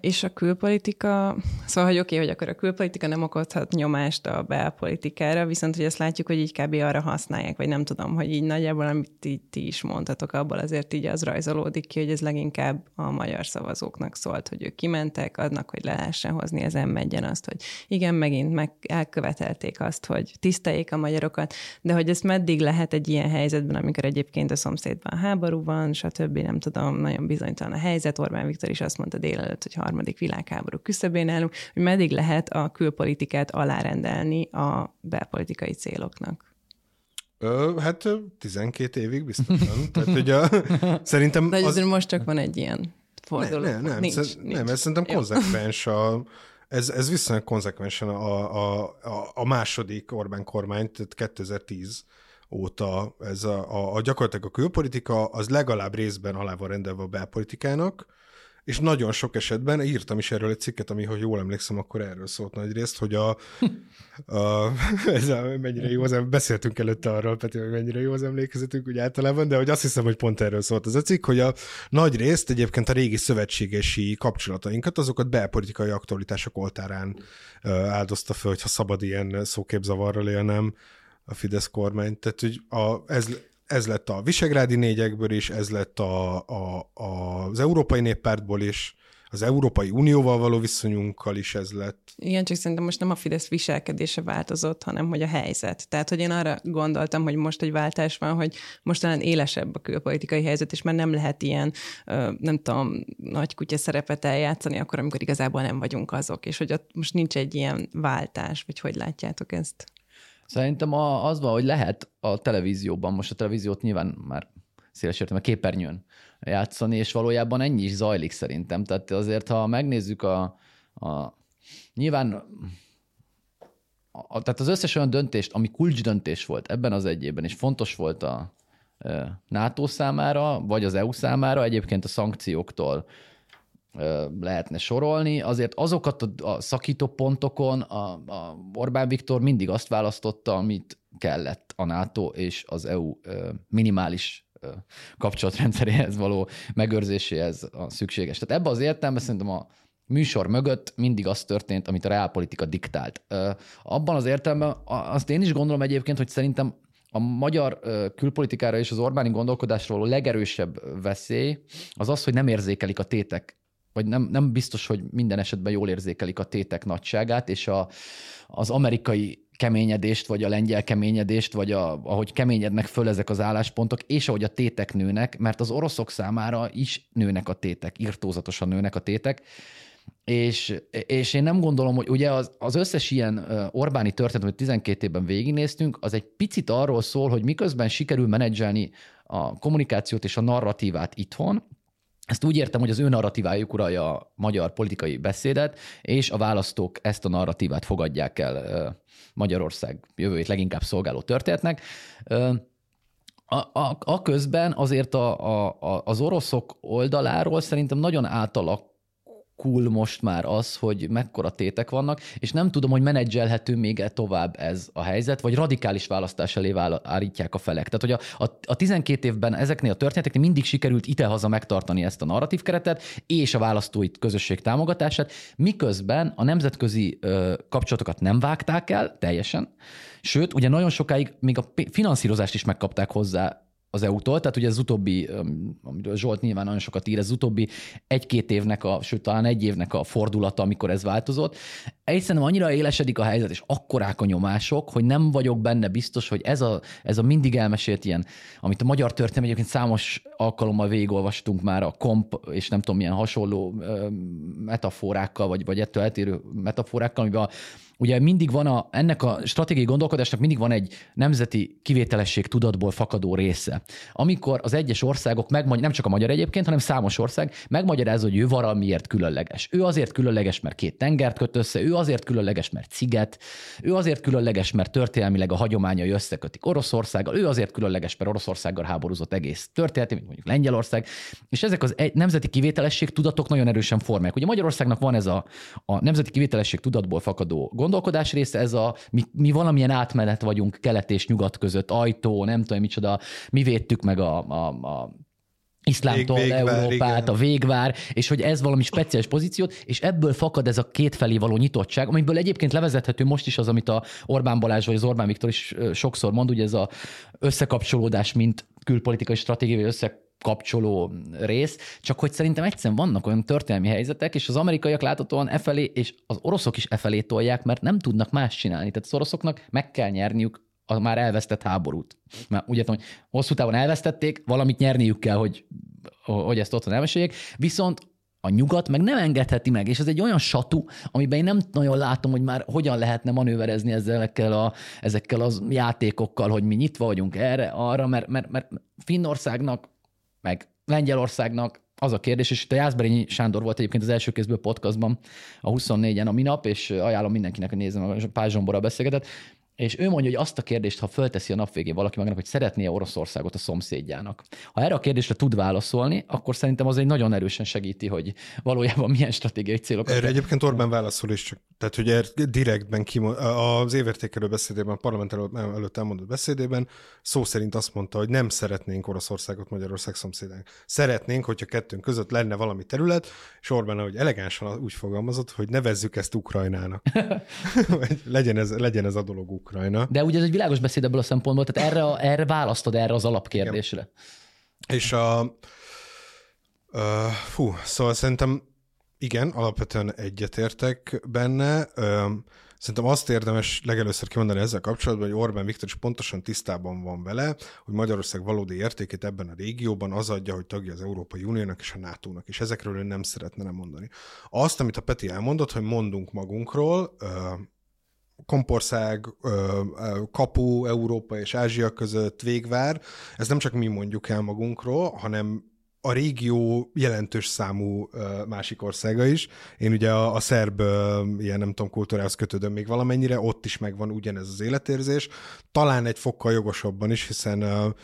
És a külpolitika, szóval, hogy oké, okay, hogy akkor a külpolitika nem okozhat nyomást a belpolitikára, viszont hogy ezt látjuk, hogy így kb. arra használják, vagy nem tudom, hogy így nagyjából, amit így ti is mondhatok, abból azért így az rajzolódik ki, hogy ez leginkább a magyar szavazóknak szólt, hogy ők kimentek, adnak, hogy le lehessen hozni az m azt, hogy igen, megint meg elkövetelték azt, hogy tiszteljék a magyarokat, de hogy ezt meddig lehet egy ilyen helyzetben, amikor egyébként a szomszédban háború van, stb. nem tudom, nagyon bizonytalan a helyzet. Orbán Viktor is azt mondta délelőtt, hogy harmadik világháború küszöbén állunk, hogy meddig lehet a külpolitikát alárendelni a belpolitikai céloknak. Ö, hát 12 évig biztosan. Tehát, hogy a, szerintem... De az... most csak van egy ilyen forduló. Ne, ne, nem, nincs, szer- nincs. nem, ez szerintem konzekvens a, ez, ez viszonylag konzekvensen a, a, a, a második Orbán kormány, tehát 2010 óta ez a, a, a gyakorlatilag a külpolitika az legalább részben alá van rendelve a belpolitikának, és nagyon sok esetben írtam is erről egy cikket, ami, ha jól emlékszem, akkor erről szólt nagy részt, hogy a, a ez a mennyire jó az, beszéltünk előtte arról, Peti, hogy mennyire jó az emlékezetünk úgy általában, de hogy azt hiszem, hogy pont erről szólt az a cikk, hogy a nagy részt egyébként a régi szövetségesi kapcsolatainkat, azokat belpolitikai aktualitások oltárán áldozta föl, hogyha szabad ilyen szóképzavarral élnem a Fidesz kormány. Tehát, hogy a, ez, ez lett a Visegrádi négyekből is, ez lett a, a, a, az Európai Néppártból is, az Európai Unióval való viszonyunkkal is ez lett. Igen, csak szerintem most nem a Fidesz viselkedése változott, hanem hogy a helyzet. Tehát, hogy én arra gondoltam, hogy most egy váltás van, hogy most talán élesebb a külpolitikai helyzet, és már nem lehet ilyen, nem tudom, nagy kutya szerepet eljátszani, akkor, amikor igazából nem vagyunk azok, és hogy ott most nincs egy ilyen váltás, vagy hogy látjátok ezt? Szerintem a, az van, hogy lehet a televízióban, most a televíziót nyilván már széles értem, a képernyőn játszani, és valójában ennyi is zajlik szerintem. Tehát azért, ha megnézzük a, a nyilván a, tehát az összes olyan döntést, ami kulcs döntés volt ebben az egyében, és fontos volt a NATO számára, vagy az EU számára, egyébként a szankcióktól lehetne sorolni. Azért azokat a, szakító pontokon a, a Orbán Viktor mindig azt választotta, amit kellett a NATO és az EU minimális kapcsolatrendszeréhez való megőrzéséhez a szükséges. Tehát ebbe az értelemben szerintem a műsor mögött mindig az történt, amit a reálpolitika diktált. Abban az értelemben azt én is gondolom egyébként, hogy szerintem a magyar külpolitikára és az Orbáni gondolkodásról a legerősebb veszély az az, hogy nem érzékelik a tétek vagy nem, nem biztos, hogy minden esetben jól érzékelik a tétek nagyságát, és a, az amerikai keményedést, vagy a lengyel keményedést, vagy a, ahogy keményednek föl ezek az álláspontok, és ahogy a tétek nőnek, mert az oroszok számára is nőnek a tétek, írtózatosan nőnek a tétek, és, és én nem gondolom, hogy ugye az, az összes ilyen Orbáni történet, amit 12 évben végignéztünk, az egy picit arról szól, hogy miközben sikerül menedzselni a kommunikációt és a narratívát itthon, ezt úgy értem, hogy az ő narratívájuk uralja a magyar politikai beszédet, és a választók ezt a narratívát fogadják el Magyarország jövőjét leginkább szolgáló történetnek. A, a, a közben azért a, a, az oroszok oldaláról szerintem nagyon átalak cool most már az, hogy mekkora tétek vannak, és nem tudom, hogy menedzselhető még -e tovább ez a helyzet, vagy radikális választás elé állítják a felek. Tehát, hogy a, a, a 12 évben ezeknél a történeteknél mindig sikerült ide-haza megtartani ezt a narratív keretet, és a választói közösség támogatását, miközben a nemzetközi ö, kapcsolatokat nem vágták el teljesen, Sőt, ugye nagyon sokáig még a finanszírozást is megkapták hozzá az EU-tól, tehát ugye az utóbbi, amiről Zsolt nyilván nagyon sokat ír, az utóbbi egy-két évnek, a, sőt talán egy évnek a fordulata, amikor ez változott. Egyszerűen annyira élesedik a helyzet, és akkorák a nyomások, hogy nem vagyok benne biztos, hogy ez a, ez a mindig elmesélt ilyen, amit a magyar történelem egyébként számos alkalommal végigolvastunk már a komp, és nem tudom, milyen hasonló metaforákkal, vagy, vagy ettől eltérő metaforákkal, amiben a ugye mindig van a, ennek a stratégiai gondolkodásnak mindig van egy nemzeti kivételesség tudatból fakadó része. Amikor az egyes országok, megmagy- nem csak a magyar egyébként, hanem számos ország megmagyarázza, hogy ő valamiért különleges. Ő azért különleges, mert két tengert köt össze, ő azért különleges, mert ciget, ő azért különleges, mert történelmileg a hagyományai összekötik Oroszországgal, ő azért különleges, mert Oroszországgal háborúzott egész történeti, mint mondjuk Lengyelország, és ezek az egy, nemzeti kivételesség tudatok nagyon erősen formálják. Ugye Magyarországnak van ez a, a nemzeti kivételesség tudatból fakadó gondolkodás része, ez a, mi, mi valamilyen átmenet vagyunk kelet és nyugat között, ajtó, nem tudom micsoda, mi védtük meg a, a, a iszlámtól Vég, végvár, Európát, igen. a végvár, és hogy ez valami speciális pozíciót, és ebből fakad ez a kétfelé való nyitottság, amiből egyébként levezethető most is az, amit a Orbán Balázs vagy az Orbán Viktor is sokszor mond, ugye ez a összekapcsolódás, mint külpolitikai stratégiai össze kapcsoló rész, csak hogy szerintem egyszerűen vannak olyan történelmi helyzetek, és az amerikaiak láthatóan e felé, és az oroszok is e felé tolják, mert nem tudnak más csinálni. Tehát az oroszoknak meg kell nyerniük a már elvesztett háborút. Mert úgy értem, hogy hosszú távon elvesztették, valamit nyerniük kell, hogy, hogy ezt otthon elmeséljék, viszont a nyugat meg nem engedheti meg, és ez egy olyan satú, amiben én nem nagyon látom, hogy már hogyan lehetne manőverezni ezekkel, a, ezekkel az játékokkal, hogy mi nyitva vagyunk erre, arra, mert, mert, mert Finnországnak meg Lengyelországnak az a kérdés, és itt a Jászberényi Sándor volt egyébként az első kézből podcastban a 24-en a minap, és ajánlom mindenkinek, hogy nézzem, a Pál Zsombora beszélgetett, és ő mondja, hogy azt a kérdést, ha fölteszi a nap végén valaki magának, hogy szeretné Oroszországot a szomszédjának. Ha erre a kérdésre tud válaszolni, akkor szerintem az egy nagyon erősen segíti, hogy valójában milyen stratégiai célok. Erre egyébként Orbán válaszol is, csak, tehát hogy er, direktben kimond, az évértékelő beszédében, a parlament előtt elmondott beszédében szó szerint azt mondta, hogy nem szeretnénk Oroszországot Magyarország szomszédának. Szeretnénk, hogyha kettőnk között lenne valami terület, és Orbán, hogy elegánsan úgy fogalmazott, hogy nevezzük ezt Ukrajnának. legyen, ez, legyen ez a dolog Ukrajna. De ugye ez egy világos beszéd ebből a szempontból, tehát erre, erre választod erre az alapkérdésre. Igen. És a... Uh, fú, szóval szerintem igen, alapvetően egyetértek benne. Szerintem azt érdemes legelőször kimondani ezzel kapcsolatban, hogy Orbán Viktor is pontosan tisztában van vele, hogy Magyarország valódi értékét ebben a régióban az adja, hogy tagja az Európai Uniónak és a NATO-nak, és ezekről ő nem szeretne nem mondani. Azt, amit a Peti elmondott, hogy mondunk magunkról, Kompország, kapu Európa és Ázsia között végvár, ez nem csak mi mondjuk el magunkról, hanem a régió jelentős számú másik országa is. Én ugye a, a szerb ilyen nem tudom kultúrához kötődöm még valamennyire, ott is megvan ugyanez az életérzés. Talán egy fokkal jogosabban is, hiszen a,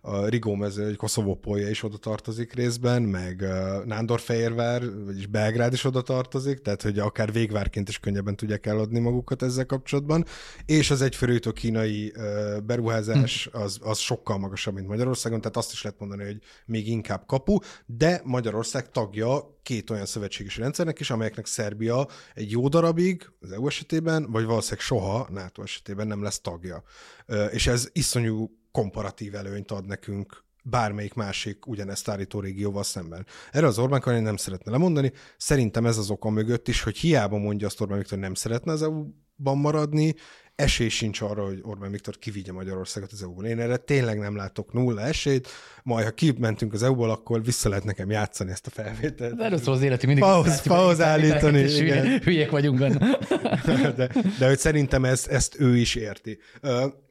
a Rigómező, egy Koszovópolja is oda tartozik részben, meg Nándorfehérvár, vagyis Belgrád is oda tartozik, tehát hogy akár végvárként is könnyebben tudják eladni magukat ezzel kapcsolatban. És az egyfőrőtő kínai beruházás hm. az, az sokkal magasabb, mint Magyarországon, tehát azt is lehet mondani, hogy még inkább kapu kapu, de Magyarország tagja két olyan szövetséges rendszernek is, amelyeknek Szerbia egy jó darabig, az EU esetében, vagy valószínűleg soha NATO esetében nem lesz tagja. És ez iszonyú komparatív előnyt ad nekünk bármelyik másik ugyanezt állító régióval szemben. Erre az Orbán kormány nem szeretne lemondani. Szerintem ez az oka mögött is, hogy hiába mondja azt Orbán Viktor, hogy nem szeretne az EU-ban maradni, esély sincs arra, hogy Orbán Viktor kivigye Magyarországot az EU-ból. Én erre tényleg nem látok nulla esélyt, majd ha kimentünk az EU-ból, akkor vissza lehet nekem játszani ezt a felvételt. De először az életi mindig. Pauz, pauz állítani. Igen. Hülyék vagyunk benne. de, de hogy szerintem ezt, ezt ő is érti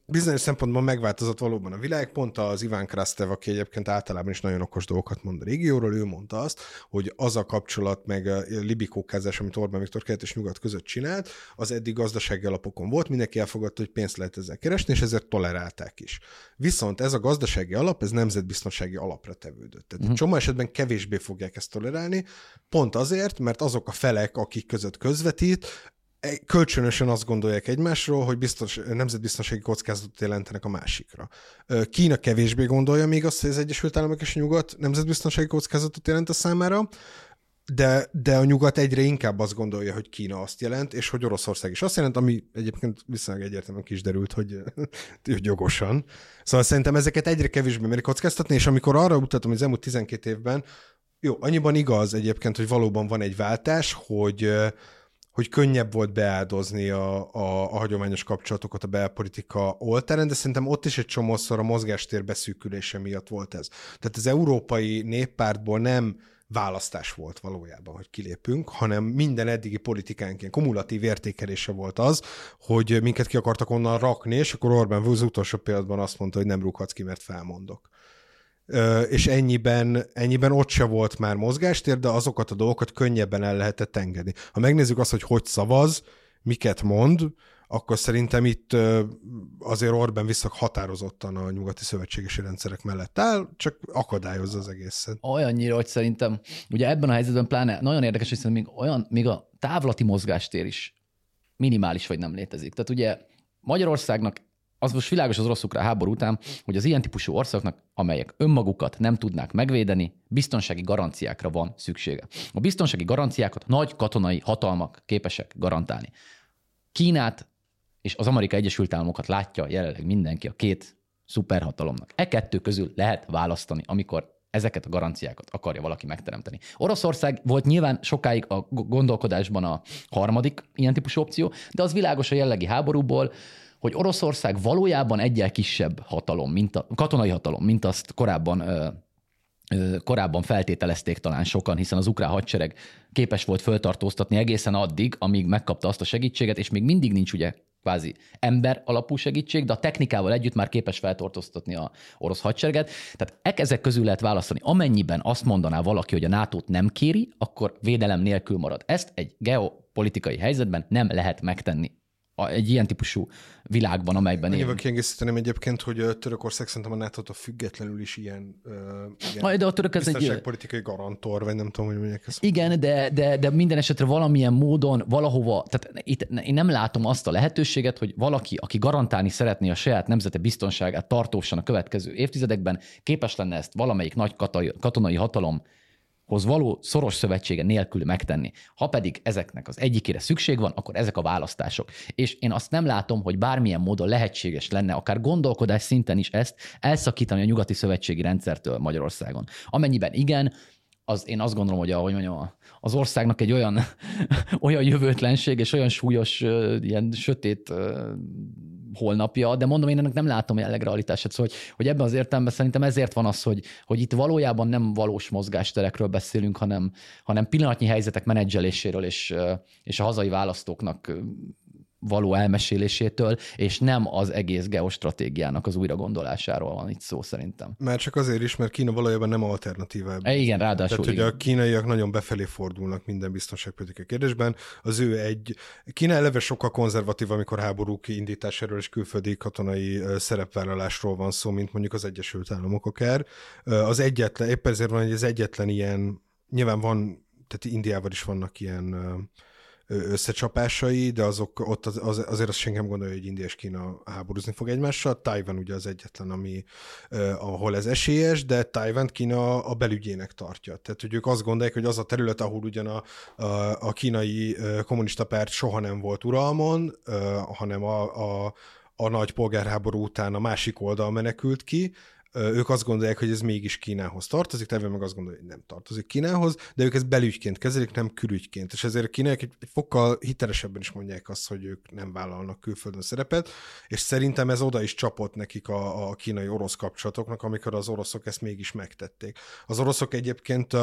bizonyos szempontból megváltozott valóban a világ. Pont az Iván Krastev, aki egyébként általában is nagyon okos dolgokat mond a régióról, ő mondta azt, hogy az a kapcsolat, meg a libikókázás, amit Orbán Viktor kelet és nyugat között csinált, az eddig gazdasági alapokon volt, mindenki elfogadta, hogy pénzt lehet ezzel keresni, és ezért tolerálták is. Viszont ez a gazdasági alap, ez nemzetbiztonsági alapra tevődött. Tehát uh-huh. csomó esetben kevésbé fogják ezt tolerálni, pont azért, mert azok a felek, akik között közvetít, kölcsönösen azt gondolják egymásról, hogy biztos, nemzetbiztonsági kockázatot jelentenek a másikra. Kína kevésbé gondolja még azt, hogy az Egyesült Államok és a Nyugat nemzetbiztonsági kockázatot jelent a számára, de, de a nyugat egyre inkább azt gondolja, hogy Kína azt jelent, és hogy Oroszország is azt jelent, ami egyébként viszonylag egyértelműen kis derült, hogy, hogy jogosan. Szóval szerintem ezeket egyre kevésbé merik kockáztatni, és amikor arra mutatom, hogy az elmúlt 12 évben, jó, annyiban igaz egyébként, hogy valóban van egy váltás, hogy hogy könnyebb volt beáldozni a, a, a hagyományos kapcsolatokat a belpolitika oltáren, de szerintem ott is egy csomószor a mozgástér beszűkülése miatt volt ez. Tehát az európai néppártból nem választás volt valójában, hogy kilépünk, hanem minden eddigi politikánk ilyen kumulatív értékelése volt az, hogy minket ki akartak onnan rakni, és akkor Orbán az utolsó pillanatban azt mondta, hogy nem rúghatsz ki, mert felmondok és ennyiben, ennyiben ott se volt már mozgástér, de azokat a dolgokat könnyebben el lehetett engedni. Ha megnézzük azt, hogy hogy szavaz, miket mond, akkor szerintem itt azért Orbán visszak határozottan a nyugati szövetségesi rendszerek mellett áll, csak akadályozza az egészet. Olyannyira, hogy szerintem, ugye ebben a helyzetben pláne nagyon érdekes, hogy szerintem még, olyan, még a távlati mozgástér is minimális vagy nem létezik. Tehát ugye Magyarországnak az most világos az orosz háború után, hogy az ilyen típusú országoknak, amelyek önmagukat nem tudnák megvédeni, biztonsági garanciákra van szüksége. A biztonsági garanciákat nagy katonai hatalmak képesek garantálni. Kínát és az Amerikai Egyesült Államokat látja jelenleg mindenki a két szuperhatalomnak. E kettő közül lehet választani, amikor ezeket a garanciákat akarja valaki megteremteni. Oroszország volt nyilván sokáig a gondolkodásban a harmadik ilyen típusú opció, de az világos a jellegi háborúból, hogy Oroszország valójában egyel kisebb hatalom, mint a katonai hatalom, mint azt korábban korábban feltételezték talán sokan, hiszen az ukrán hadsereg képes volt föltartóztatni egészen addig, amíg megkapta azt a segítséget, és még mindig nincs ugye kvázi ember alapú segítség, de a technikával együtt már képes feltartóztatni a orosz hadsereget. Tehát ezek közül lehet választani. Amennyiben azt mondaná valaki, hogy a nato nem kéri, akkor védelem nélkül marad. Ezt egy geopolitikai helyzetben nem lehet megtenni egy ilyen típusú világban, amelyben élünk. kiegészíteném egyébként, hogy Törökország szerintem a nato a függetlenül is ilyen, uh, ilyen de a török ez egy politikai garantor, vagy nem tudom, hogy mondják ezt. Igen, de, de, de minden esetre valamilyen módon, valahova, tehát itt én nem látom azt a lehetőséget, hogy valaki, aki garantálni szeretné a saját nemzete biztonságát tartósan a következő évtizedekben, képes lenne ezt valamelyik nagy katonai hatalom hoz való szoros szövetsége nélkül megtenni. Ha pedig ezeknek az egyikére szükség van, akkor ezek a választások. És én azt nem látom, hogy bármilyen módon lehetséges lenne, akár gondolkodás szinten is ezt elszakítani a nyugati szövetségi rendszertől Magyarországon. Amennyiben igen, az én azt gondolom, hogy ahogy mondjam, az országnak egy olyan, olyan jövőtlenség és olyan súlyos, ilyen sötét holnapja, de mondom, én ennek nem látom jelenleg realitását, szóval, hogy, hogy ebben az értelemben szerintem ezért van az, hogy, hogy itt valójában nem valós mozgásterekről beszélünk, hanem, hanem pillanatnyi helyzetek menedzseléséről és, és a hazai választóknak való elmesélésétől, és nem az egész geostratégiának az újragondolásáról van itt szó szerintem. Már csak azért is, mert Kína valójában nem alternatíva. E, igen, ráadásul. Tehát, igen. hogy a kínaiak nagyon befelé fordulnak minden biztonságpolitikai kérdésben. Az ő egy... Kína eleve sokkal konzervatív, amikor háborúk indításáról és külföldi katonai szerepvállalásról van szó, mint mondjuk az Egyesült Államok akár. Az egyetlen, éppen ezért van, hogy az egyetlen ilyen, nyilván van, tehát Indiával is vannak ilyen összecsapásai, de azok ott az, az, azért azt senki nem gondolja, hogy India és Kína háborúzni fog egymással. Taiwan ugye az egyetlen, ami, uh, ahol ez esélyes, de Taiwan Kína a belügyének tartja. Tehát, hogy ők azt gondolják, hogy az a terület, ahol ugyan a, a, a kínai kommunista párt soha nem volt uralmon, uh, hanem a, a a nagy polgárháború után a másik oldal menekült ki, ők azt gondolják, hogy ez mégis Kínához tartozik, Taiwan meg azt gondolja, hogy nem tartozik Kínához, de ők ezt belügyként kezelik, nem külügyként. És ezért a kínaiak egy, fokkal hitelesebben is mondják azt, hogy ők nem vállalnak külföldön szerepet, és szerintem ez oda is csapott nekik a, a kínai-orosz kapcsolatoknak, amikor az oroszok ezt mégis megtették. Az oroszok egyébként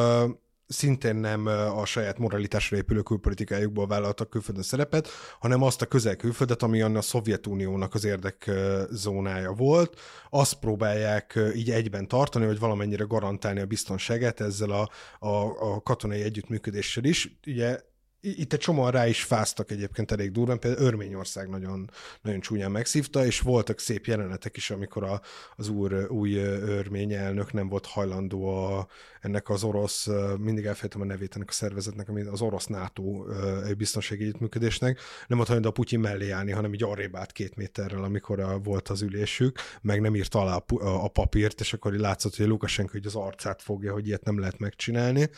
szintén nem a saját moralitásra épülő külpolitikájukból vállaltak külföldön szerepet, hanem azt a közel-külföldet, ami a Szovjetuniónak az érdekzónája volt, azt próbálják így egyben tartani, hogy valamennyire garantálni a biztonságát ezzel a, a, a katonai együttműködéssel is. Ugye itt egy csomóan rá is fáztak egyébként elég durván, például Örményország nagyon, nagyon csúnyán megszívta, és voltak szép jelenetek is, amikor a, az úr, új örmény elnök nem volt hajlandó a, ennek az orosz, mindig elfejtem a nevét ennek a szervezetnek, ami az orosz NATO biztonsági együttműködésnek, nem volt hajlandó a Putyin mellé állni, hanem így arrébb állt két méterrel, amikor a, volt az ülésük, meg nem írt alá a, a papírt, és akkor látszott, hogy Lukasenko hogy az arcát fogja, hogy ilyet nem lehet megcsinálni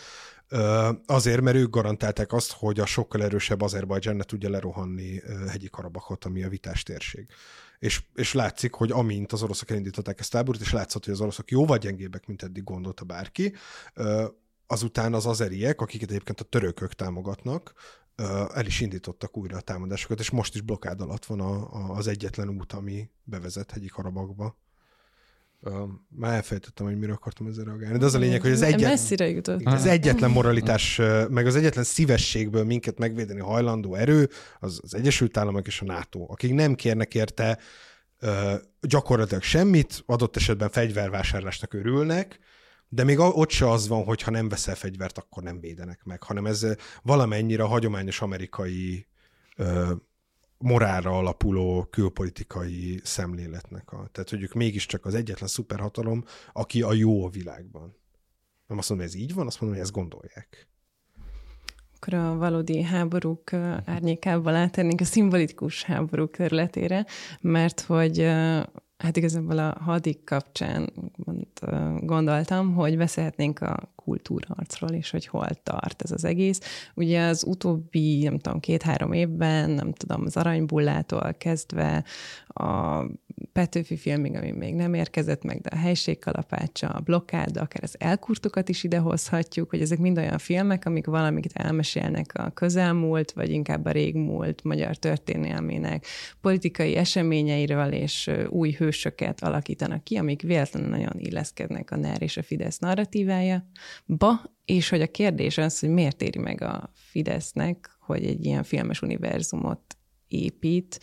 Azért, mert ők garantálták azt, hogy a sokkal erősebb Azerbajdzsán ne tudja lerohanni hegyi Karabakot, ami a vitás térség. És, és látszik, hogy amint az oroszok elindították ezt a táborút, és látszott, hogy az oroszok jóval gyengébbek, mint eddig gondolta bárki, azután az azeriek, akiket egyébként a törökök támogatnak, el is indítottak újra a támadásokat, és most is blokkád alatt van a, a, az egyetlen út, ami bevezet hegyi Karabakba. Uh, már elfejtettem, hogy mire akartam ezzel reagálni, de az a lényeg, hogy az, egyetlen, Messzire jutott. az egyetlen moralitás, meg az egyetlen szívességből minket megvédeni hajlandó erő, az az Egyesült Államok és a NATO, akik nem kérnek érte uh, gyakorlatilag semmit, adott esetben fegyvervásárlásnak örülnek, de még ott se az van, hogy ha nem veszel fegyvert, akkor nem védenek meg, hanem ez valamennyire a hagyományos amerikai uh, morálra alapuló külpolitikai szemléletnek. A, tehát, hogy ők mégiscsak az egyetlen szuperhatalom, aki a jó a világban. Nem azt mondom, hogy ez így van, azt mondom, hogy ezt gondolják. Akkor a valódi háborúk árnyékával átérnénk a szimbolikus háborúk területére, mert hogy Hát igazából a hadik kapcsán gondoltam, hogy beszélhetnénk a kultúrharcról, és hogy hol tart ez az egész. Ugye az utóbbi, nem tudom, két-három évben, nem tudom, az Aranybullától kezdve a Petőfi filmig, ami még nem érkezett meg, de a helységkalapácsa, a blokkád, akár az elkurtokat is idehozhatjuk, hogy ezek mind olyan filmek, amik valamit elmesélnek a közelmúlt, vagy inkább a régmúlt magyar történelmének politikai eseményeiről, és új hősöket alakítanak ki, amik véletlenül nagyon illeszkednek a NER és a Fidesz narratívája, ba, és hogy a kérdés az, hogy miért éri meg a Fidesznek, hogy egy ilyen filmes univerzumot épít,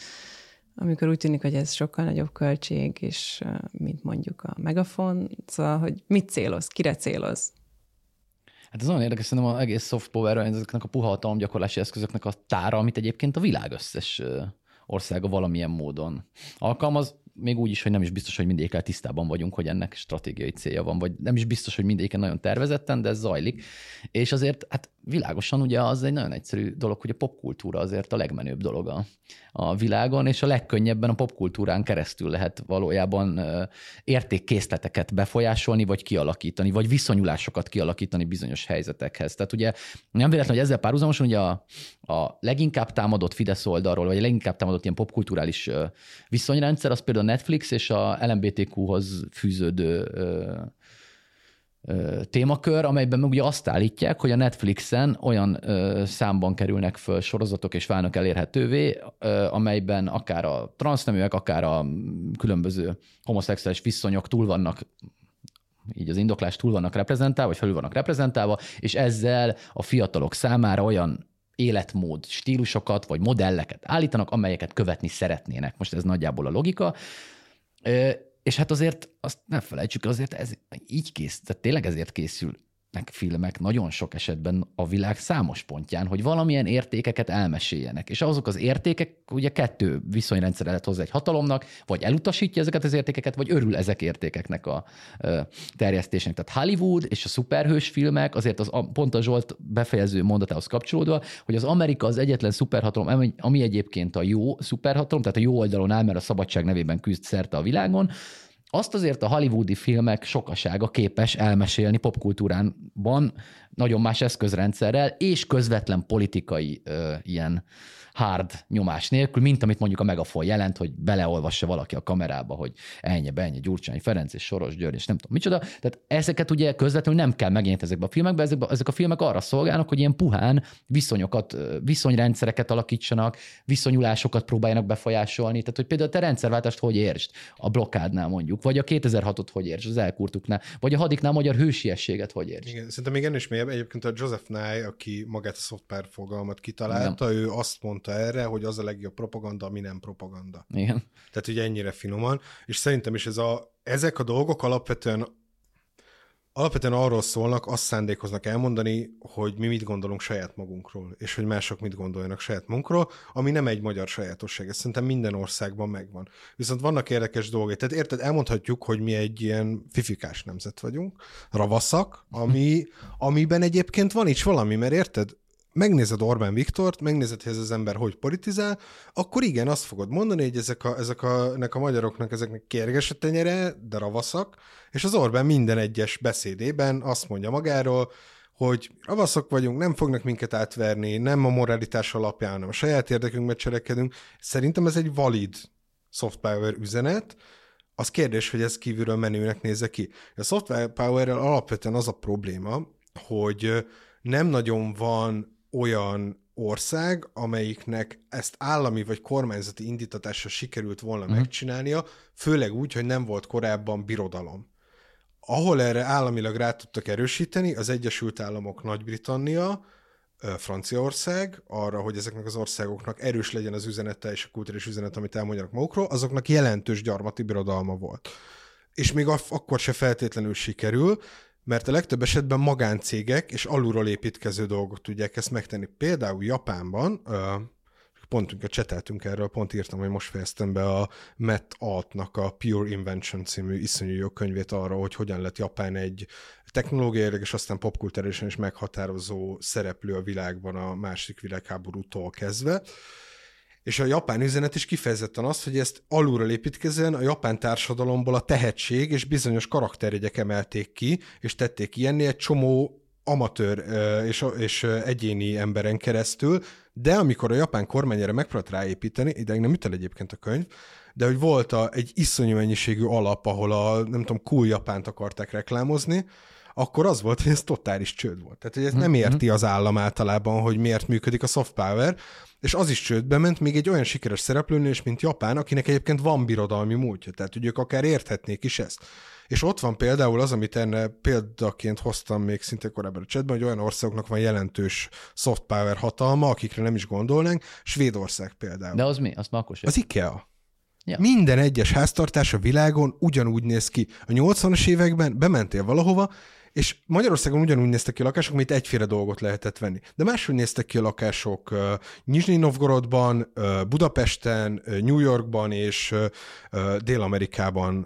amikor úgy tűnik, hogy ez sokkal nagyobb költség, és mint mondjuk a megafon, szóval, hogy mit céloz, kire céloz? Hát ez nagyon érdekes, szerintem az egész soft power ezeknek a puha hatalomgyakorlási eszközöknek a tára, amit egyébként a világ összes országa valamilyen módon alkalmaz még úgy is, hogy nem is biztos, hogy mindegyikkel tisztában vagyunk, hogy ennek stratégiai célja van, vagy nem is biztos, hogy mindegyiken nagyon tervezetten, de ez zajlik. És azért, hát világosan ugye az egy nagyon egyszerű dolog, hogy a popkultúra azért a legmenőbb dolog a, a világon, és a legkönnyebben a popkultúrán keresztül lehet valójában értékkészleteket befolyásolni, vagy kialakítani, vagy viszonyulásokat kialakítani bizonyos helyzetekhez. Tehát ugye nem véletlen, hogy ezzel párhuzamosan ugye a, a leginkább támadott Fidesz oldalról, vagy a leginkább támadott ilyen popkulturális viszonyrendszer, az például a Netflix és a LMBTQ-hoz fűződő témakör, amelyben meg ugye azt állítják, hogy a Netflixen olyan számban kerülnek föl sorozatok és válnak elérhetővé, amelyben akár a transzneműek, akár a különböző homoszexuális viszonyok túl vannak így az indoklás túl vannak reprezentálva, vagy felül vannak reprezentálva, és ezzel a fiatalok számára olyan életmód, stílusokat vagy modelleket állítanak, amelyeket követni szeretnének. Most ez nagyjából a logika. És hát azért azt ne felejtsük, azért ez így kész, tehát tényleg ezért készül meg filmek nagyon sok esetben a világ számos pontján, hogy valamilyen értékeket elmeséljenek. És azok az értékek, ugye kettő viszonyrendszer lehet hozzá egy hatalomnak, vagy elutasítja ezeket az értékeket, vagy örül ezek értékeknek a ö, terjesztésnek. Tehát Hollywood és a szuperhős filmek, azért az, pont a Zsolt befejező mondatához kapcsolódva, hogy az Amerika az egyetlen szuperhatalom, ami egyébként a jó szuperhatalom, tehát a jó oldalon áll, mert a szabadság nevében küzd szerte a világon, azt azért a hollywoodi filmek sokasága képes elmesélni popkultúránban nagyon más eszközrendszerrel, és közvetlen politikai ö, ilyen hard nyomás nélkül, mint amit mondjuk a Megafon jelent, hogy beleolvassa valaki a kamerába, hogy ennyi, ennyi, Gyurcsány Ferenc és Soros György, és nem tudom micsoda. Tehát ezeket ugye közvetlenül nem kell megjelent ezekbe a filmekbe, ezek, ezek a filmek arra szolgálnak, hogy ilyen puhán viszonyokat, viszonyrendszereket alakítsanak, viszonyulásokat próbáljanak befolyásolni. Tehát, hogy például te rendszerváltást hogy értsd a blokkádnál mondjuk, vagy a 2006-ot hogy értsd, az elkurtuknál, vagy a hadiknál magyar hősiességet hogy értsd. Igen, szerintem még ennél is mélyebb. Egyébként a Joseph Nye, aki magát a software fogalmat kitalálta, Igen. ő azt mondta, mondta erre, hogy az a legjobb propaganda, ami nem propaganda. Igen. Tehát ugye ennyire finoman, és szerintem is ez a, ezek a dolgok alapvetően alapvetően arról szólnak, azt szándékoznak elmondani, hogy mi mit gondolunk saját magunkról, és hogy mások mit gondoljanak saját magunkról, ami nem egy magyar sajátosság, ez szerintem minden országban megvan. Viszont vannak érdekes dolgok. Tehát érted, elmondhatjuk, hogy mi egy ilyen fifikás nemzet vagyunk, ravaszak, ami, amiben egyébként van is valami, mert érted, megnézed Orbán Viktort, megnézed, hogy ez az ember hogy politizál, akkor igen, azt fogod mondani, hogy ezek a, ezek a, ezek a magyaroknak ezeknek kérges a tenyere, de ravaszak, és az Orbán minden egyes beszédében azt mondja magáról, hogy ravaszok vagyunk, nem fognak minket átverni, nem a moralitás alapján, hanem a saját érdekünkben cselekedünk. Szerintem ez egy valid soft power üzenet, az kérdés, hogy ez kívülről menőnek nézze ki. A software power alapvetően az a probléma, hogy nem nagyon van olyan ország, amelyiknek ezt állami vagy kormányzati indítatásra sikerült volna uh-huh. megcsinálnia, főleg úgy, hogy nem volt korábban birodalom. Ahol erre államilag rá tudtak erősíteni, az Egyesült Államok, Nagy-Britannia, Franciaország arra, hogy ezeknek az országoknak erős legyen az üzenete és a kulturális üzenet, amit elmondjanak magukról, azoknak jelentős gyarmati birodalma volt. És még akkor se feltétlenül sikerül, mert a legtöbb esetben magáncégek és alulról építkező dolgok tudják ezt megtenni. Például Japánban, pont a cseteltünk erről, pont írtam, hogy most fejeztem be a Matt Altnak a Pure Invention című iszonyú jó könyvét arra, hogy hogyan lett Japán egy technológiailag és aztán popkulturálisan is meghatározó szereplő a világban a másik világháborútól kezdve. És a japán üzenet is kifejezetten az, hogy ezt alulról építkezően a japán társadalomból a tehetség és bizonyos karakterjegyek emelték ki, és tették ilyenni egy csomó amatőr és, és egyéni emberen keresztül, de amikor a japán kormány erre megpróbált ráépíteni, ideig nem ütel egyébként a könyv, de hogy volt a, egy iszonyú mennyiségű alap, ahol a, nem tudom, cool Japánt akarták reklámozni, akkor az volt, hogy ez totális csőd volt. Tehát, hogy ez nem mhm. érti az állam általában, hogy miért működik a soft power, és az is csődbe ment még egy olyan sikeres szereplőnél is, mint Japán, akinek egyébként van birodalmi múltja, tehát hogy ők akár érthetnék is ezt. És ott van például az, amit enne példaként hoztam még szinte korábban a chatben, hogy olyan országoknak van jelentős soft power hatalma, akikre nem is gondolnánk, Svédország például. De az mi? Az makos. Az IKEA. Ja. Minden egyes háztartás a világon ugyanúgy néz ki. A 80-as években bementél valahova, és Magyarországon ugyanúgy néztek ki a lakások, mint egyféle dolgot lehetett venni. De máshogy néztek ki a lakások uh, Nizsnyi Novgorodban, uh, Budapesten, uh, New Yorkban és Dél-Amerikában.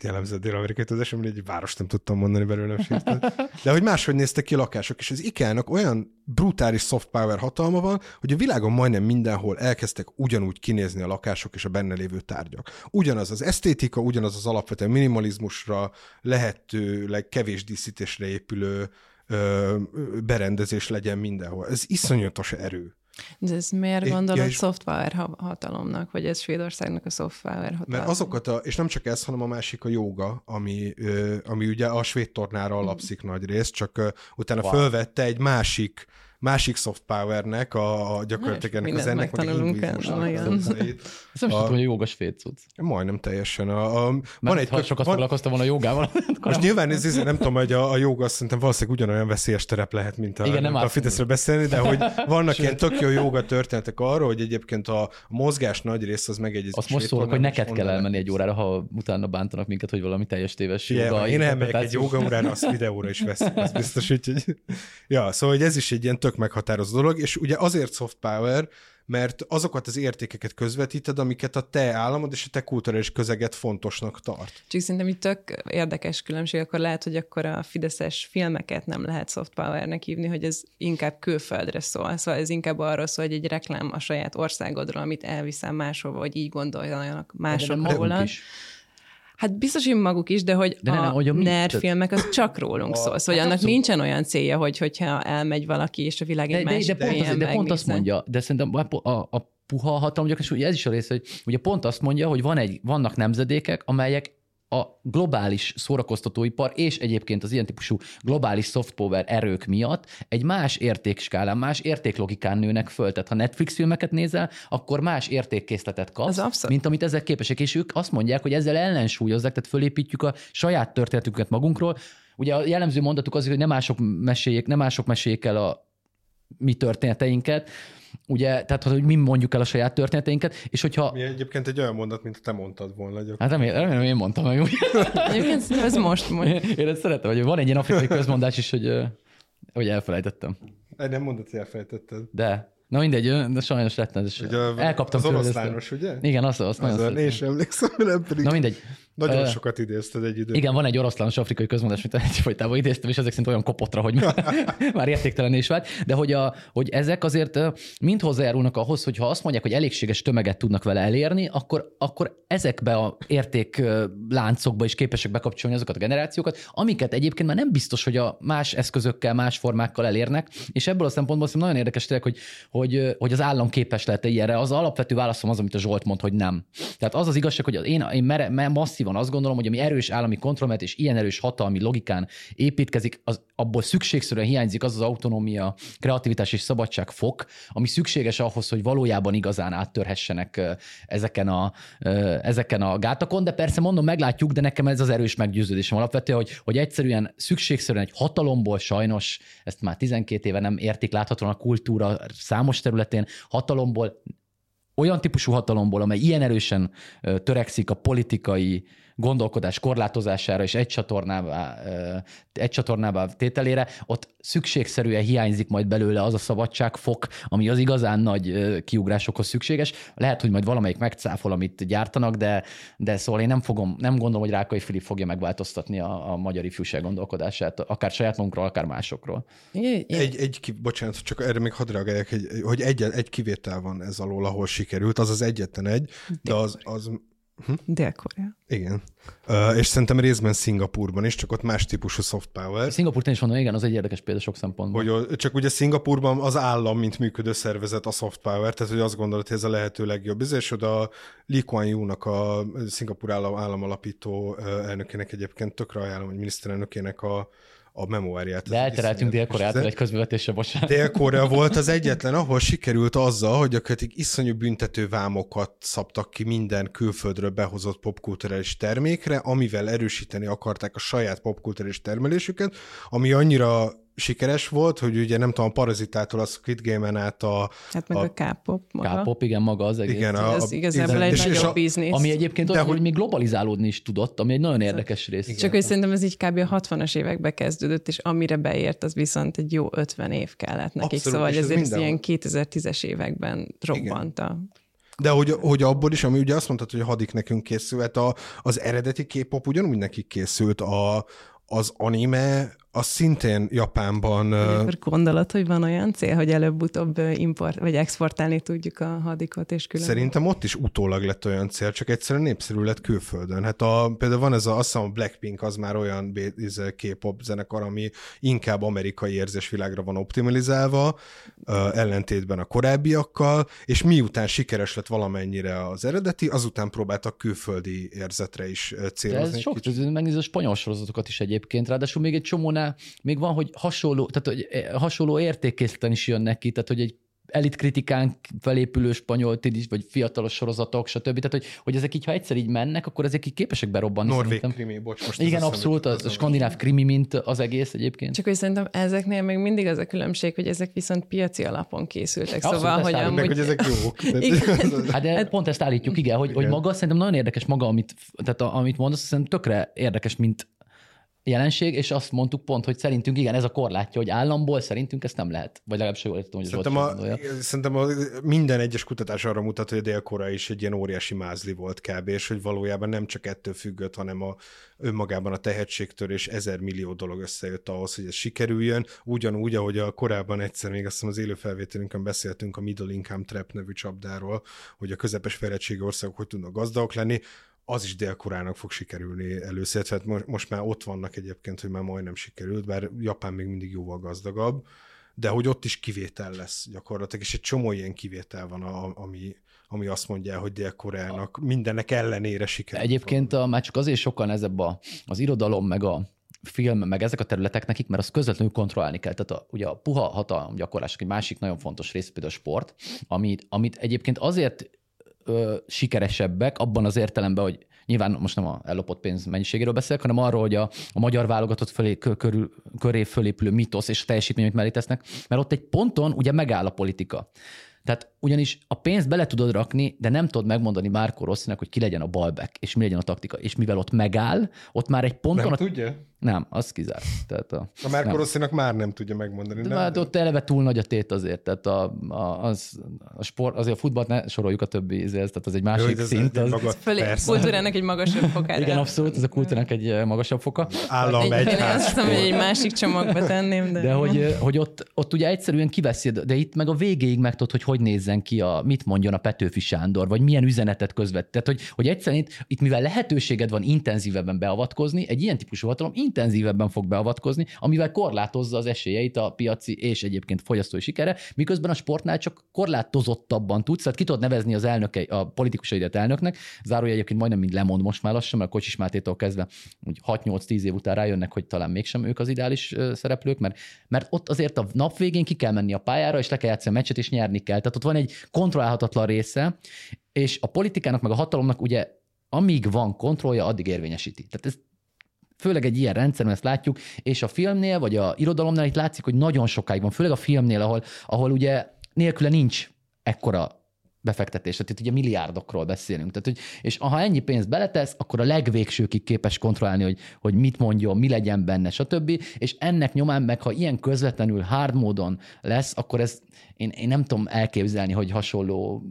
Jellemző Dél-Amerikai az esemben egy várost nem tudtam mondani belőle, de hogy máshogy néztek ki a lakások. És az IKEA-nak olyan brutális soft power hatalma van, hogy a világon majdnem mindenhol elkezdtek ugyanúgy kinézni a lakások és a benne lévő tárgyak. Ugyanaz az esztétika, ugyanaz az alapvető minimalizmusra lehetőleg kevés díszítésre épülő ö, berendezés legyen mindenhol. Ez iszonyatos erő. De ez miért gondolod ja, és... software hatalomnak, vagy ez Svédországnak a software hatalom? Mert azokat, a, és nem csak ez, hanem a másik a joga, ami, ami ugye a svéd tornára alapszik mm. nagy rész, csak utána wow. fölvette egy másik másik soft powernek, a, a gyakorlatilag ennek az ennek meg a Ezt nem tudom, hogy joga svéd cucc. Majdnem teljesen. A, a, van egy, ha sokat van, foglalkoztam volna a jogával. Most nyilván ez, ez, nem tudom, hogy a, a joga szerintem valószínűleg ugyanolyan veszélyes terep lehet, mint a, Igen, nem a Fideszről beszélni, de hogy vannak ilyen tök jó joga történetek arról, hogy egyébként a, mozgás nagy rész az megegyezik. Azt most szólok, hogy neked kell elmenni egy órára, ha utána bántanak minket, hogy valami teljes téves joga. Én elmegyek egy joga órára, azt videóra is veszik, az biztos, úgyhogy... Ja, szóval hogy ez is egy ilyen tök meghatározó dolog, és ugye azért soft power, mert azokat az értékeket közvetíted, amiket a te államod és a te kulturális közeget fontosnak tart. Csak szerintem itt tök érdekes különbség, akkor lehet, hogy akkor a fideszes filmeket nem lehet soft powernek hívni, hogy ez inkább külföldre szól. Szóval ez inkább arról szól, hogy egy reklám a saját országodról, amit elviszem máshova, hogy így gondoljanak mások róla. Is. Hát biztos, hogy maguk is, de hogy de a nem, hogy a nerd filmek az csak rólunk szól. Szóval hát annak abszolút. nincsen olyan célja, hogy hogyha elmegy valaki, és a világ egy de, másik de, de, pont, az, de pont azt mondja, de szerintem a, a, a puha hatalom, és ugye ez is a rész, hogy ugye pont azt mondja, hogy van egy, vannak nemzedékek, amelyek a globális szórakoztatóipar és egyébként az ilyen típusú globális soft power erők miatt egy más értékskálán, más értéklogikán nőnek föl. Tehát ha Netflix filmeket nézel, akkor más értékkészletet kapsz, mint amit ezek képesek. És ők azt mondják, hogy ezzel ellensúlyozzák, tehát fölépítjük a saját történetünket magunkról. Ugye a jellemző mondatuk az, hogy nem mások meséljék, nem mások meséljék el a mi történeteinket, ugye, tehát hogy mi mondjuk el a saját történeteinket, és hogyha... Mi egyébként egy olyan mondat, mint te mondtad volna. Egyébként. Hát remélem, remélem én mondtam meg. Egyébként ez most mondja. Én ezt szeretem, hogy van egy ilyen afrikai közmondás is, hogy, hogy elfelejtettem. Nem mondod, hogy elfelejtetted. De. Na mindegy, de sajnos lett ez. Elkaptam az oroszlános, ugye? Igen, az, az, az nagyon Én sem emlékszem, nem pedig. Na mindegy. Nagyon Ö, sokat idézted egy időben. Igen, van egy oroszlános afrikai közmondás, amit egyfolytában idéztem, és ezek szerint olyan kopotra, hogy már, már értéktelen is vált. De hogy, a, hogy ezek azért mind hozzájárulnak ahhoz, hogy ha azt mondják, hogy elégséges tömeget tudnak vele elérni, akkor, akkor ezekbe a értékláncokba is képesek bekapcsolni azokat a generációkat, amiket egyébként már nem biztos, hogy a más eszközökkel, más formákkal elérnek, és ebből a szempontból szerintem nagyon érdekes tényleg, hogy, hogy, hogy az állam képes lehet ilyenre. Az alapvető válaszom az, amit a Zsolt mond, hogy nem. Tehát az az igazság, hogy én, én mere, me, masszívan azt gondolom, hogy ami erős állami kontrollt és ilyen erős hatalmi logikán építkezik, az abból szükségszerűen hiányzik az az autonómia, kreativitás és szabadság fok, ami szükséges ahhoz, hogy valójában igazán áttörhessenek ezeken a, ezeken a gátokon, de persze mondom, meglátjuk, de nekem ez az erős meggyőződésem alapvetően, hogy, hogy egyszerűen szükségszerűen egy hatalomból sajnos, ezt már 12 éve nem értik láthatóan a kultúra számos területén, hatalomból olyan típusú hatalomból, amely ilyen erősen törekszik a politikai gondolkodás korlátozására és egy csatornává, egy csatornává tételére, ott szükségszerűen hiányzik majd belőle az a szabadságfok, ami az igazán nagy kiugrásokhoz szükséges. Lehet, hogy majd valamelyik megcáfol, amit gyártanak, de, de szóval én nem fogom, nem gondolom, hogy Rákai Filip fogja megváltoztatni a, a magyar ifjúság gondolkodását, akár saját magunkról, akár másokról. Igen, Egy, egy, ki- bocsánat, csak erre még hadd reagáljak, hogy, hogy egy, egy kivétel van ez alól, ahol sikerült, az az egyetlen egy, de az, az Dél-Korea. igen. Uh, és szerintem részben Szingapurban is, csak ott más típusú soft power. Szingapurt én is mondom, igen, az egy érdekes példa sok szempontból. Hogy csak ugye Szingapurban az állam, mint működő szervezet a soft power, tehát hogy azt gondolod, hogy ez a lehető legjobb. És oda a Lee Kuan Yew-nak a Szingapur állam, államalapító elnökének egyébként tökre ajánlom, hogy miniszterelnökének a, a memoáriát. De eltereltünk Dél-Koreától egy közbevetésre, bocsánat. Dél-Korea volt az egyetlen, ahol sikerült azzal, hogy gyakorlatilag iszonyú büntető vámokat szabtak ki minden külföldről behozott popkulturális termékre, amivel erősíteni akarták a saját popkulturális termelésüket, ami annyira sikeres volt, hogy ugye nem tudom, a Parazitától a Squid Game-en át a... Hát meg a, a, K-pop maga. K-pop, igen, maga az egész. igen, a, Ez igazából egy és- és nagyobb a- biznisz. Ami egyébként De olyan, hogy- hogy még globalizálódni is tudott, ami egy nagyon érdekes rész. Csak hogy szerintem ez így kb. a 60-as évekbe kezdődött, és amire beért, az viszont egy jó 50 év kellett nekik. Abszolút, szóval ez ezért ez mindenhol. ilyen 2010-es években robbant a De hogy, hogy abból is, ami ugye azt mondtad, hogy a hadik nekünk készült, a, az eredeti K-pop ugyanúgy nekik készült, a, az anime, az szintén Japánban... Akkor gondolod, hogy van olyan cél, hogy előbb-utóbb import vagy exportálni tudjuk a hadikot, és külön. Szerintem ott is utólag lett olyan cél, csak egyszerűen népszerű lett külföldön. Hát a, például van ez a, azt hiszem a Blackpink, az már olyan a K-pop zenekar, ami inkább amerikai érzésvilágra van optimalizálva, ellentétben a korábbiakkal, és miután sikeres lett valamennyire az eredeti, azután próbáltak külföldi érzetre is ö, De célozni. ez sok, kicsit. ez megnézed a spanyol sorozatokat is egyébként, ráadásul még egy csomónál még van, hogy hasonló, tehát hogy eh, hasonló értékészleten is jönnek ki, tehát hogy egy elitkritikán felépülő spanyol tidis, vagy fiatalos sorozatok, stb. Tehát, hogy, hogy ezek így, ha egyszer így mennek, akkor ezek így képesek berobbanni. Norvég szerintem. krimi, bocs, most Igen, abszolút, az, a skandináv krimi, mint az egész egyébként. Csak hogy szerintem ezeknél még mindig az a különbség, hogy ezek viszont piaci alapon készültek. Abszolút, szóval, hogy állom Meg, amúgy... hogy ezek jók. Igen. Hát de pont ezt állítjuk, igen, hogy, hogy Igen. maga szerintem nagyon érdekes maga, amit, tehát a, amit mondasz, szerintem tökre érdekes, mint jelenség, és azt mondtuk pont, hogy szerintünk igen, ez a korlátja, hogy államból szerintünk ezt nem lehet. Vagy legalábbis jól értem, hogy Szerintem, a, gondolja. szerintem a, minden egyes kutatás arra mutat, hogy a dél is egy ilyen óriási mázli volt kb. és hogy valójában nem csak ettől függött, hanem a, önmagában a tehetségtől és ezer millió dolog összejött ahhoz, hogy ez sikerüljön. Ugyanúgy, ahogy a korábban egyszer még azt hiszem az élő felvételünkön beszéltünk a Middle Income Trap nevű csapdáról, hogy a közepes fejlettségi országok hogy tudnak gazdagok lenni, az is Dél-Koreának fog sikerülni először. Tehát mo- most már ott vannak egyébként, hogy már majdnem sikerült, bár Japán még mindig jóval gazdagabb, de hogy ott is kivétel lesz gyakorlatilag, és egy csomó ilyen kivétel van, a, ami, ami azt mondja, hogy Dél-Koreának mindennek ellenére sikerült. Egyébként a, már csak azért sokkal nehezebb a, az irodalom, meg a film, meg ezek a területek nekik, mert azt közvetlenül kontrollálni kell. Tehát a, ugye a puha hatalom gyakorlások egy másik nagyon fontos rész, például a sport, amit, amit egyébként azért ö, sikeresebbek abban az értelemben, hogy nyilván most nem a ellopott pénz mennyiségéről beszélek, hanem arról, hogy a, a magyar válogatott fölé, kö- körül, köré fölépülő mitosz és a teljesítmény, amit mellé tesznek, mert ott egy ponton ugye megáll a politika. Tehát ugyanis a pénzt bele tudod rakni, de nem tudod megmondani Márko Rosszinak, hogy ki legyen a balback, és mi legyen a taktika. És mivel ott megáll, ott már egy ponton Nem a tudja? Nem, az kizárt. Tehát a, A Marco Rossinak már nem tudja megmondani. de nem? már ott eleve túl nagy a tét azért, tehát a, a, az, a sport, azért a futballt ne soroljuk a többi ízhez, tehát az egy Jó, másik ez szint. egy Az, maga- Fölé, persze. kultúrának egy magasabb fokára. igen, abszolút, ez a kultúrának egy eh, magasabb foka. Állam Egy, egy azt hiszem, hogy egy másik csomagba tenném, de... De hogy, hogy ott, ott ugye egyszerűen kiveszi, de itt meg a végéig megtudod, hogy hogy nézzen ki, a, mit mondjon a Petőfi Sándor, vagy milyen üzenetet közvet. Tehát, hogy, hogy egyszerűen itt, itt, mivel lehetőséged van intenzívebben beavatkozni, egy ilyen típusú hatalom intenzívebben fog beavatkozni, amivel korlátozza az esélyeit a piaci és egyébként fogyasztói sikere, miközben a sportnál csak korlátozottabban tudsz, tehát ki tudod nevezni az elnöke, a politikusaidat elnöknek, zárója egyébként majdnem mind lemond most már lassan, mert a Kocsis Mátétól kezdve úgy 6-8-10 év után rájönnek, hogy talán mégsem ők az ideális szereplők, mert, mert ott azért a nap végén ki kell menni a pályára, és le kell játszani a meccset, és nyerni kell. Tehát ott van egy kontrollálhatatlan része, és a politikának meg a hatalomnak ugye amíg van kontrollja, addig érvényesíti. Tehát ez főleg egy ilyen rendszerben ezt látjuk, és a filmnél, vagy a irodalomnál itt látszik, hogy nagyon sokáig van, főleg a filmnél, ahol, ahol ugye nélküle nincs ekkora befektetés, tehát itt ugye milliárdokról beszélünk. Tehát, hogy, és ha ennyi pénzt beletesz, akkor a legvégsőkig képes kontrollálni, hogy, hogy mit mondjon, mi legyen benne, stb. És ennek nyomán meg, ha ilyen közvetlenül hard módon lesz, akkor ez én, én nem tudom elképzelni, hogy hasonló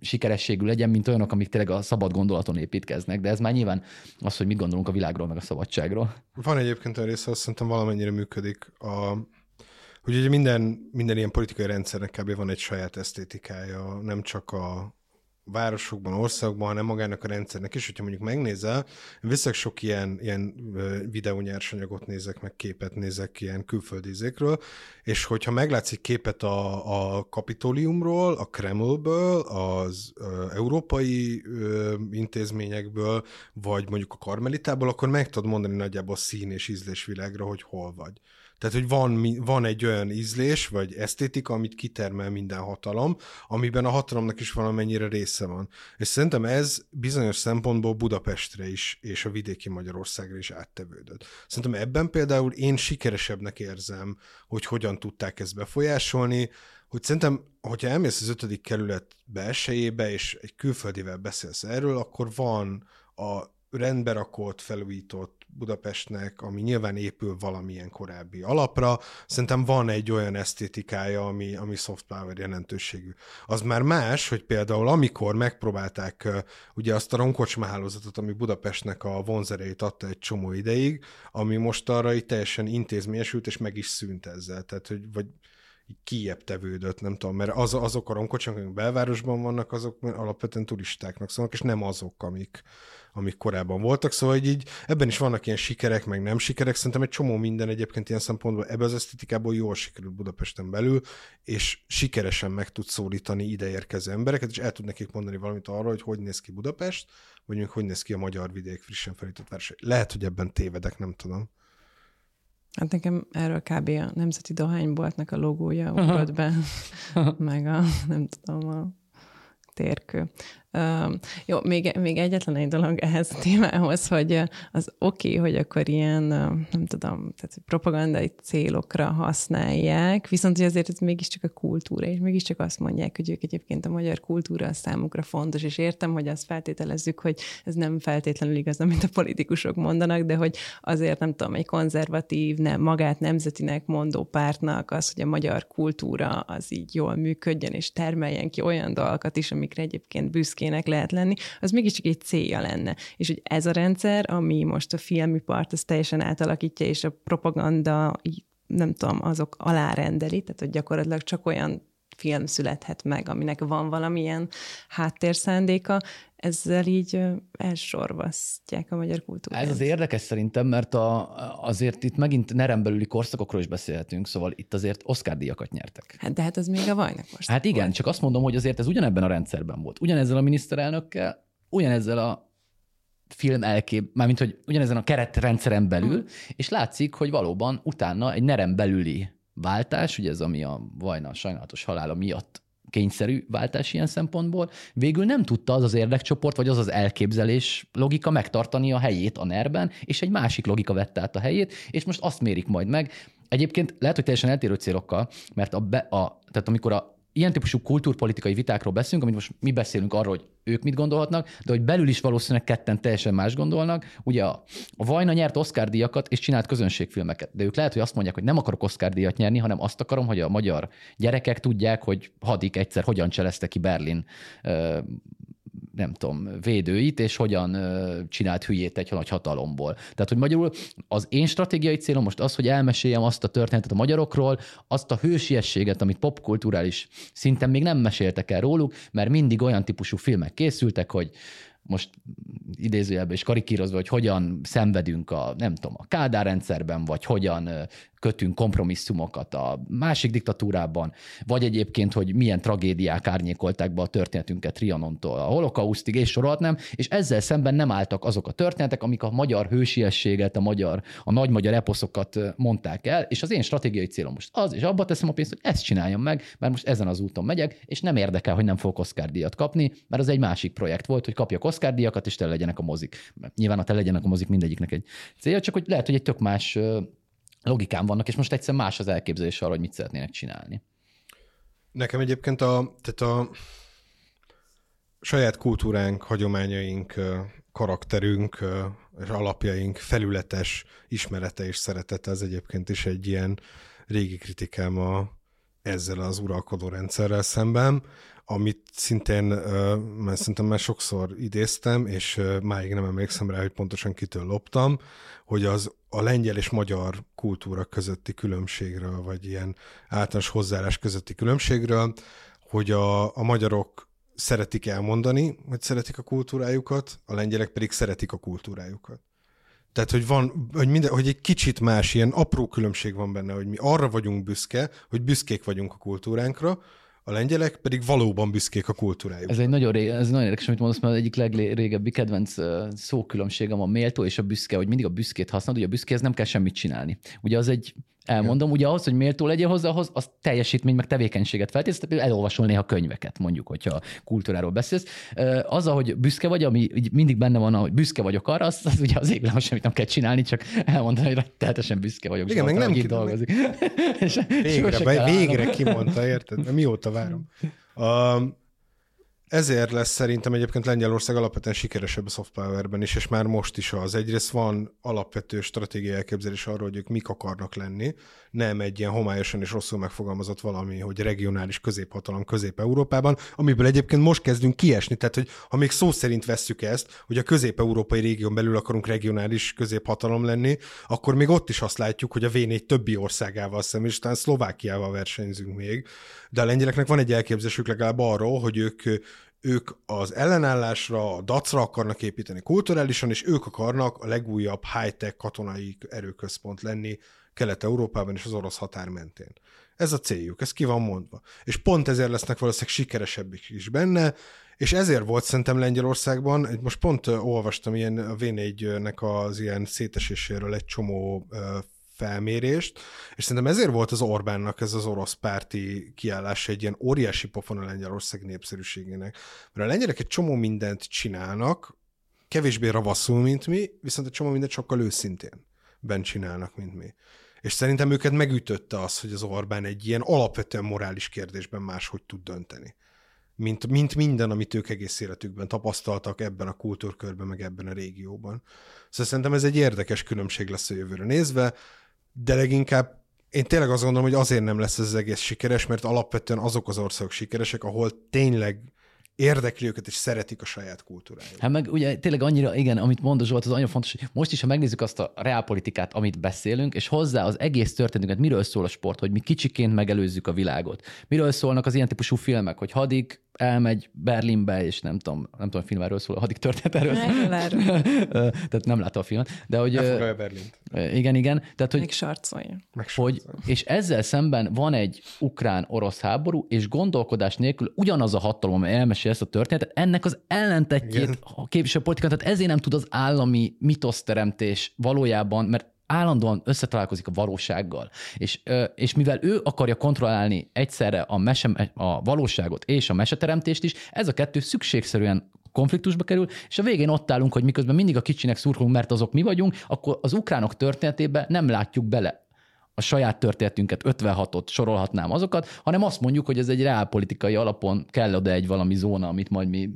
sikerességű legyen, mint olyanok, amik tényleg a szabad gondolaton építkeznek, de ez már nyilván az, hogy mit gondolunk a világról, meg a szabadságról. Van egyébként olyan része, azt szerintem valamennyire működik, a, hogy ugye minden, minden ilyen politikai rendszernek kb. van egy saját esztétikája, nem csak a városokban, országokban, hanem magának a rendszernek is. Hogyha mondjuk megnézel, viszek sok ilyen, ilyen videónyersanyagot nézek, meg képet nézek ilyen külföldi izékről, és hogyha meglátsz egy képet a, a Kapitóliumról, a Kremlből, az ö, európai ö, intézményekből, vagy mondjuk a Karmelitából, akkor meg tudod mondani nagyjából szín és ízlésvilágra, hogy hol vagy. Tehát, hogy van, van egy olyan ízlés, vagy esztétika, amit kitermel minden hatalom, amiben a hatalomnak is valamennyire része van. És szerintem ez bizonyos szempontból Budapestre is, és a vidéki Magyarországra is áttevődött. Szerintem ebben például én sikeresebbnek érzem, hogy hogyan tudták ezt befolyásolni, hogy szerintem, hogyha elmész az ötödik kerület belsejébe, és egy külföldivel beszélsz erről, akkor van a rendbe rakott, felújított Budapestnek, ami nyilván épül valamilyen korábbi alapra, szerintem van egy olyan esztétikája, ami, ami soft power jelentőségű. Az már más, hogy például amikor megpróbálták ugye azt a ronkocsma hálózatot, ami Budapestnek a vonzereit adta egy csomó ideig, ami most arra így teljesen intézményesült, és meg is szűnt ezzel. Tehát, hogy vagy így kijebb tevődött, nem tudom, mert az, azok a ronkocsak, amik belvárosban vannak, azok alapvetően turistáknak szólnak, és nem azok, amik, amik korábban voltak, szóval hogy így ebben is vannak ilyen sikerek, meg nem sikerek, szerintem egy csomó minden egyébként ilyen szempontból ebbe az esztetikából jól sikerült Budapesten belül, és sikeresen meg tud szólítani ideérkező embereket, és el tud nekik mondani valamit arról, hogy hogy néz ki Budapest, vagy mondjuk hogy néz ki a magyar vidék frissen felított város. Lehet, hogy ebben tévedek, nem tudom. Hát nekem erről kb. a Nemzeti Dohányboltnak a logója ugrott be, meg a, nem tudom, a térkő. Jó, még, még egyetlen egy dolog ehhez a témához, hogy az oké, okay, hogy akkor ilyen, nem tudom, tehát propagandai célokra használják, viszont hogy azért ez mégiscsak a kultúra, és mégiscsak azt mondják, hogy ők egyébként a magyar kultúra a számukra fontos, és értem, hogy azt feltételezzük, hogy ez nem feltétlenül igaz, amit a politikusok mondanak, de hogy azért nem tudom, egy konzervatív, nem, magát nemzetinek mondó pártnak az, hogy a magyar kultúra az így jól működjön, és termeljen ki olyan dolgokat is, amikre egyébként büszkének lehet lenni, az mégiscsak egy célja lenne. És hogy ez a rendszer, ami most a filmipart, az teljesen átalakítja, és a propaganda, nem tudom, azok alárendeli, tehát hogy gyakorlatilag csak olyan film születhet meg, aminek van valamilyen háttérszándéka, ezzel így elsorvasztják a magyar kultúrát. Ez az érdekes szerintem, mert a, azért itt megint nerembelüli korszakokról is beszélhetünk, szóval itt azért Oscar díjakat nyertek. Hát de hát az még a vajnak most. Hát igen, csak azt mondom, hogy azért ez ugyanebben a rendszerben volt. Ugyanezzel a miniszterelnökkel, ugyanezzel a film elkép, mármint, hogy ugyanezen a keretrendszeren belül, és látszik, hogy valóban utána egy nerem belüli váltás, ugye ez ami a Vajna sajnálatos halála miatt kényszerű váltás ilyen szempontból, végül nem tudta az az érdekcsoport, vagy az az elképzelés logika megtartani a helyét a nerben, és egy másik logika vette át a helyét, és most azt mérik majd meg. Egyébként lehet, hogy teljesen eltérő célokkal, mert a, be, a tehát amikor a ilyen típusú kultúrpolitikai vitákról beszélünk, amit most mi beszélünk arról, hogy ők mit gondolhatnak, de hogy belül is valószínűleg ketten teljesen más gondolnak. Ugye a, a Vajna nyert Oscar díjakat és csinált közönségfilmeket, de ők lehet, hogy azt mondják, hogy nem akarok Oscar díjat nyerni, hanem azt akarom, hogy a magyar gyerekek tudják, hogy hadik egyszer hogyan cselezte ki Berlin nem tudom, védőit, és hogyan csinált hülyét egy nagy hatalomból. Tehát, hogy magyarul az én stratégiai célom most az, hogy elmeséljem azt a történetet a magyarokról, azt a hősiességet, amit popkulturális szinten még nem meséltek el róluk, mert mindig olyan típusú filmek készültek, hogy most idézőjelben is karikírozva, hogy hogyan szenvedünk a, nem tudom, a Kádár rendszerben, vagy hogyan kötünk kompromisszumokat a másik diktatúrában, vagy egyébként, hogy milyen tragédiák árnyékolták be a történetünket Trianontól a holokausztig, és sorolhatnám, és ezzel szemben nem álltak azok a történetek, amik a magyar hősiességet, a magyar, a nagy magyar eposzokat mondták el, és az én stratégiai célom most az, és abba teszem a pénzt, hogy ezt csináljam meg, mert most ezen az úton megyek, és nem érdekel, hogy nem fogok Oscar díjat kapni, mert az egy másik projekt volt, hogy kapjak Oscar díjakat, és tele legyenek a mozik. Nyilván a tele legyenek a mozik mindegyiknek egy célja, csak hogy lehet, hogy egy tök más logikán vannak, és most egyszer más az elképzelés arra, hogy mit szeretnének csinálni. Nekem egyébként a, tehát a saját kultúránk, hagyományaink, karakterünk és alapjaink felületes ismerete és szeretete az egyébként is egy ilyen régi kritikám a, ezzel az uralkodó rendszerrel szemben, amit szintén, mert szerintem már sokszor idéztem, és máig nem emlékszem rá, hogy pontosan kitől loptam, hogy az a lengyel és magyar kultúra közötti különbségről, vagy ilyen általános hozzáállás közötti különbségről, hogy a, a magyarok szeretik elmondani, hogy szeretik a kultúrájukat, a lengyelek pedig szeretik a kultúrájukat. Tehát, hogy van, hogy, minden, hogy egy kicsit más, ilyen apró különbség van benne, hogy mi arra vagyunk büszke, hogy büszkék vagyunk a kultúránkra, a lengyelek pedig valóban büszkék a kultúrájuk. Ez egy nagyon, ré, ez nagyon érdekes, amit mondasz, mert egyik legrégebbi kedvenc szókülönbségem a méltó és a büszke, hogy mindig a büszkét használod, ugye a büszkéhez nem kell semmit csinálni. Ugye az egy elmondom, ugye ahhoz, hogy méltó legyen hozzá, ahhoz az teljesítmény, meg tevékenységet feltétlenül, például elolvasol néha könyveket, mondjuk, hogyha kultúráról beszélsz. Az, hogy büszke vagy, ami mindig benne van, hogy büszke vagyok arra, az, az ugye az égben semmit nem kell csinálni, csak elmondani, hogy tehetesen büszke vagyok. Igen, meg nem ki dolgozik. végre, végre kimondta, érted? Mióta várom. Um, ezért lesz szerintem egyébként Lengyelország alapvetően sikeresebb a soft powerben is, és már most is az. Egyrészt van alapvető stratégiai elképzelés arról, hogy ők mik akarnak lenni, nem egy ilyen homályosan és rosszul megfogalmazott valami, hogy regionális középhatalom Közép-Európában, amiből egyébként most kezdünk kiesni. Tehát, hogy ha még szó szerint vesszük ezt, hogy a közép-európai régión belül akarunk regionális középhatalom lenni, akkor még ott is azt látjuk, hogy a V4 többi országával szemben, és talán Szlovákiával versenyzünk még. De a lengyeleknek van egy elképzelésük legalább arról, hogy ők ők az ellenállásra, a dacra akarnak építeni kulturálisan, és ők akarnak a legújabb high-tech katonai erőközpont lenni Kelet-Európában és az orosz határ mentén. Ez a céljuk, ez ki van mondva. És pont ezért lesznek valószínűleg sikeresebbik is benne, és ezért volt szerintem Lengyelországban, most pont olvastam ilyen a V4-nek az ilyen széteséséről egy csomó felmérést, és szerintem ezért volt az Orbánnak ez az orosz párti kiállás egy ilyen óriási pofon a Lengyelország népszerűségének. Mert a lengyelek egy csomó mindent csinálnak, kevésbé ravaszul, mint mi, viszont egy csomó mindent sokkal őszintén ben csinálnak, mint mi. És szerintem őket megütötte az, hogy az Orbán egy ilyen alapvetően morális kérdésben máshogy tud dönteni. Mint, mint minden, amit ők egész életükben tapasztaltak ebben a kultúrkörben, meg ebben a régióban. Szóval szerintem ez egy érdekes különbség lesz a jövőre nézve de leginkább én tényleg azt gondolom, hogy azért nem lesz ez az egész sikeres, mert alapvetően azok az országok sikeresek, ahol tényleg érdekli őket, és szeretik a saját kultúrájukat. Hát meg ugye tényleg annyira, igen, amit mondta Zsolt, az annyira fontos, hogy most is, ha megnézzük azt a reálpolitikát, amit beszélünk, és hozzá az egész történetünket, miről szól a sport, hogy mi kicsiként megelőzzük a világot. Miről szólnak az ilyen típusú filmek, hogy hadik elmegy Berlinbe, és nem tudom, nem tudom, a film erről szól, a hadik történet erről szól. Tehát nem látta a filmet. De hogy, a Berlint. Igen, igen. Tehát, hogy, Meg sarcolja. Hogy, és ezzel szemben van egy ukrán-orosz háború, és gondolkodás nélkül ugyanaz a hatalom, amely elmesél ezt a történetet, ennek az ellentetjét a képviselő politika, tehát ezért nem tud az állami mitoszteremtés valójában, mert állandóan összetalálkozik a valósággal. És, és mivel ő akarja kontrollálni egyszerre a, mese, a valóságot és a meseteremtést is, ez a kettő szükségszerűen konfliktusba kerül, és a végén ott állunk, hogy miközben mindig a kicsinek szurkolunk, mert azok mi vagyunk, akkor az ukránok történetében nem látjuk bele a saját történetünket, 56-ot sorolhatnám azokat, hanem azt mondjuk, hogy ez egy reálpolitikai alapon kell oda egy valami zóna, amit majd mi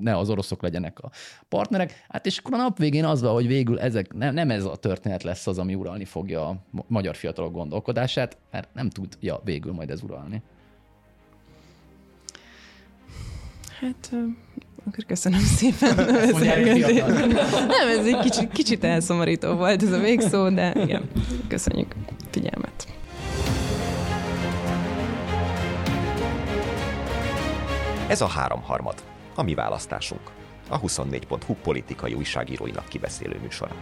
ne az oroszok legyenek a partnerek. Hát és akkor a nap végén az van, hogy végül ezek, nem, nem ez a történet lesz az, ami uralni fogja a magyar fiatalok gondolkodását, mert nem tudja végül majd ez uralni. Hát akkor köszönöm szépen a Nem, ez egy kicsit, kicsit elszomorító volt ez a végszó, de igen, köszönjük figyelmet. Ez a háromharmad, a mi választásunk. A 24.hu politikai újságíróinak kibeszélő műsora.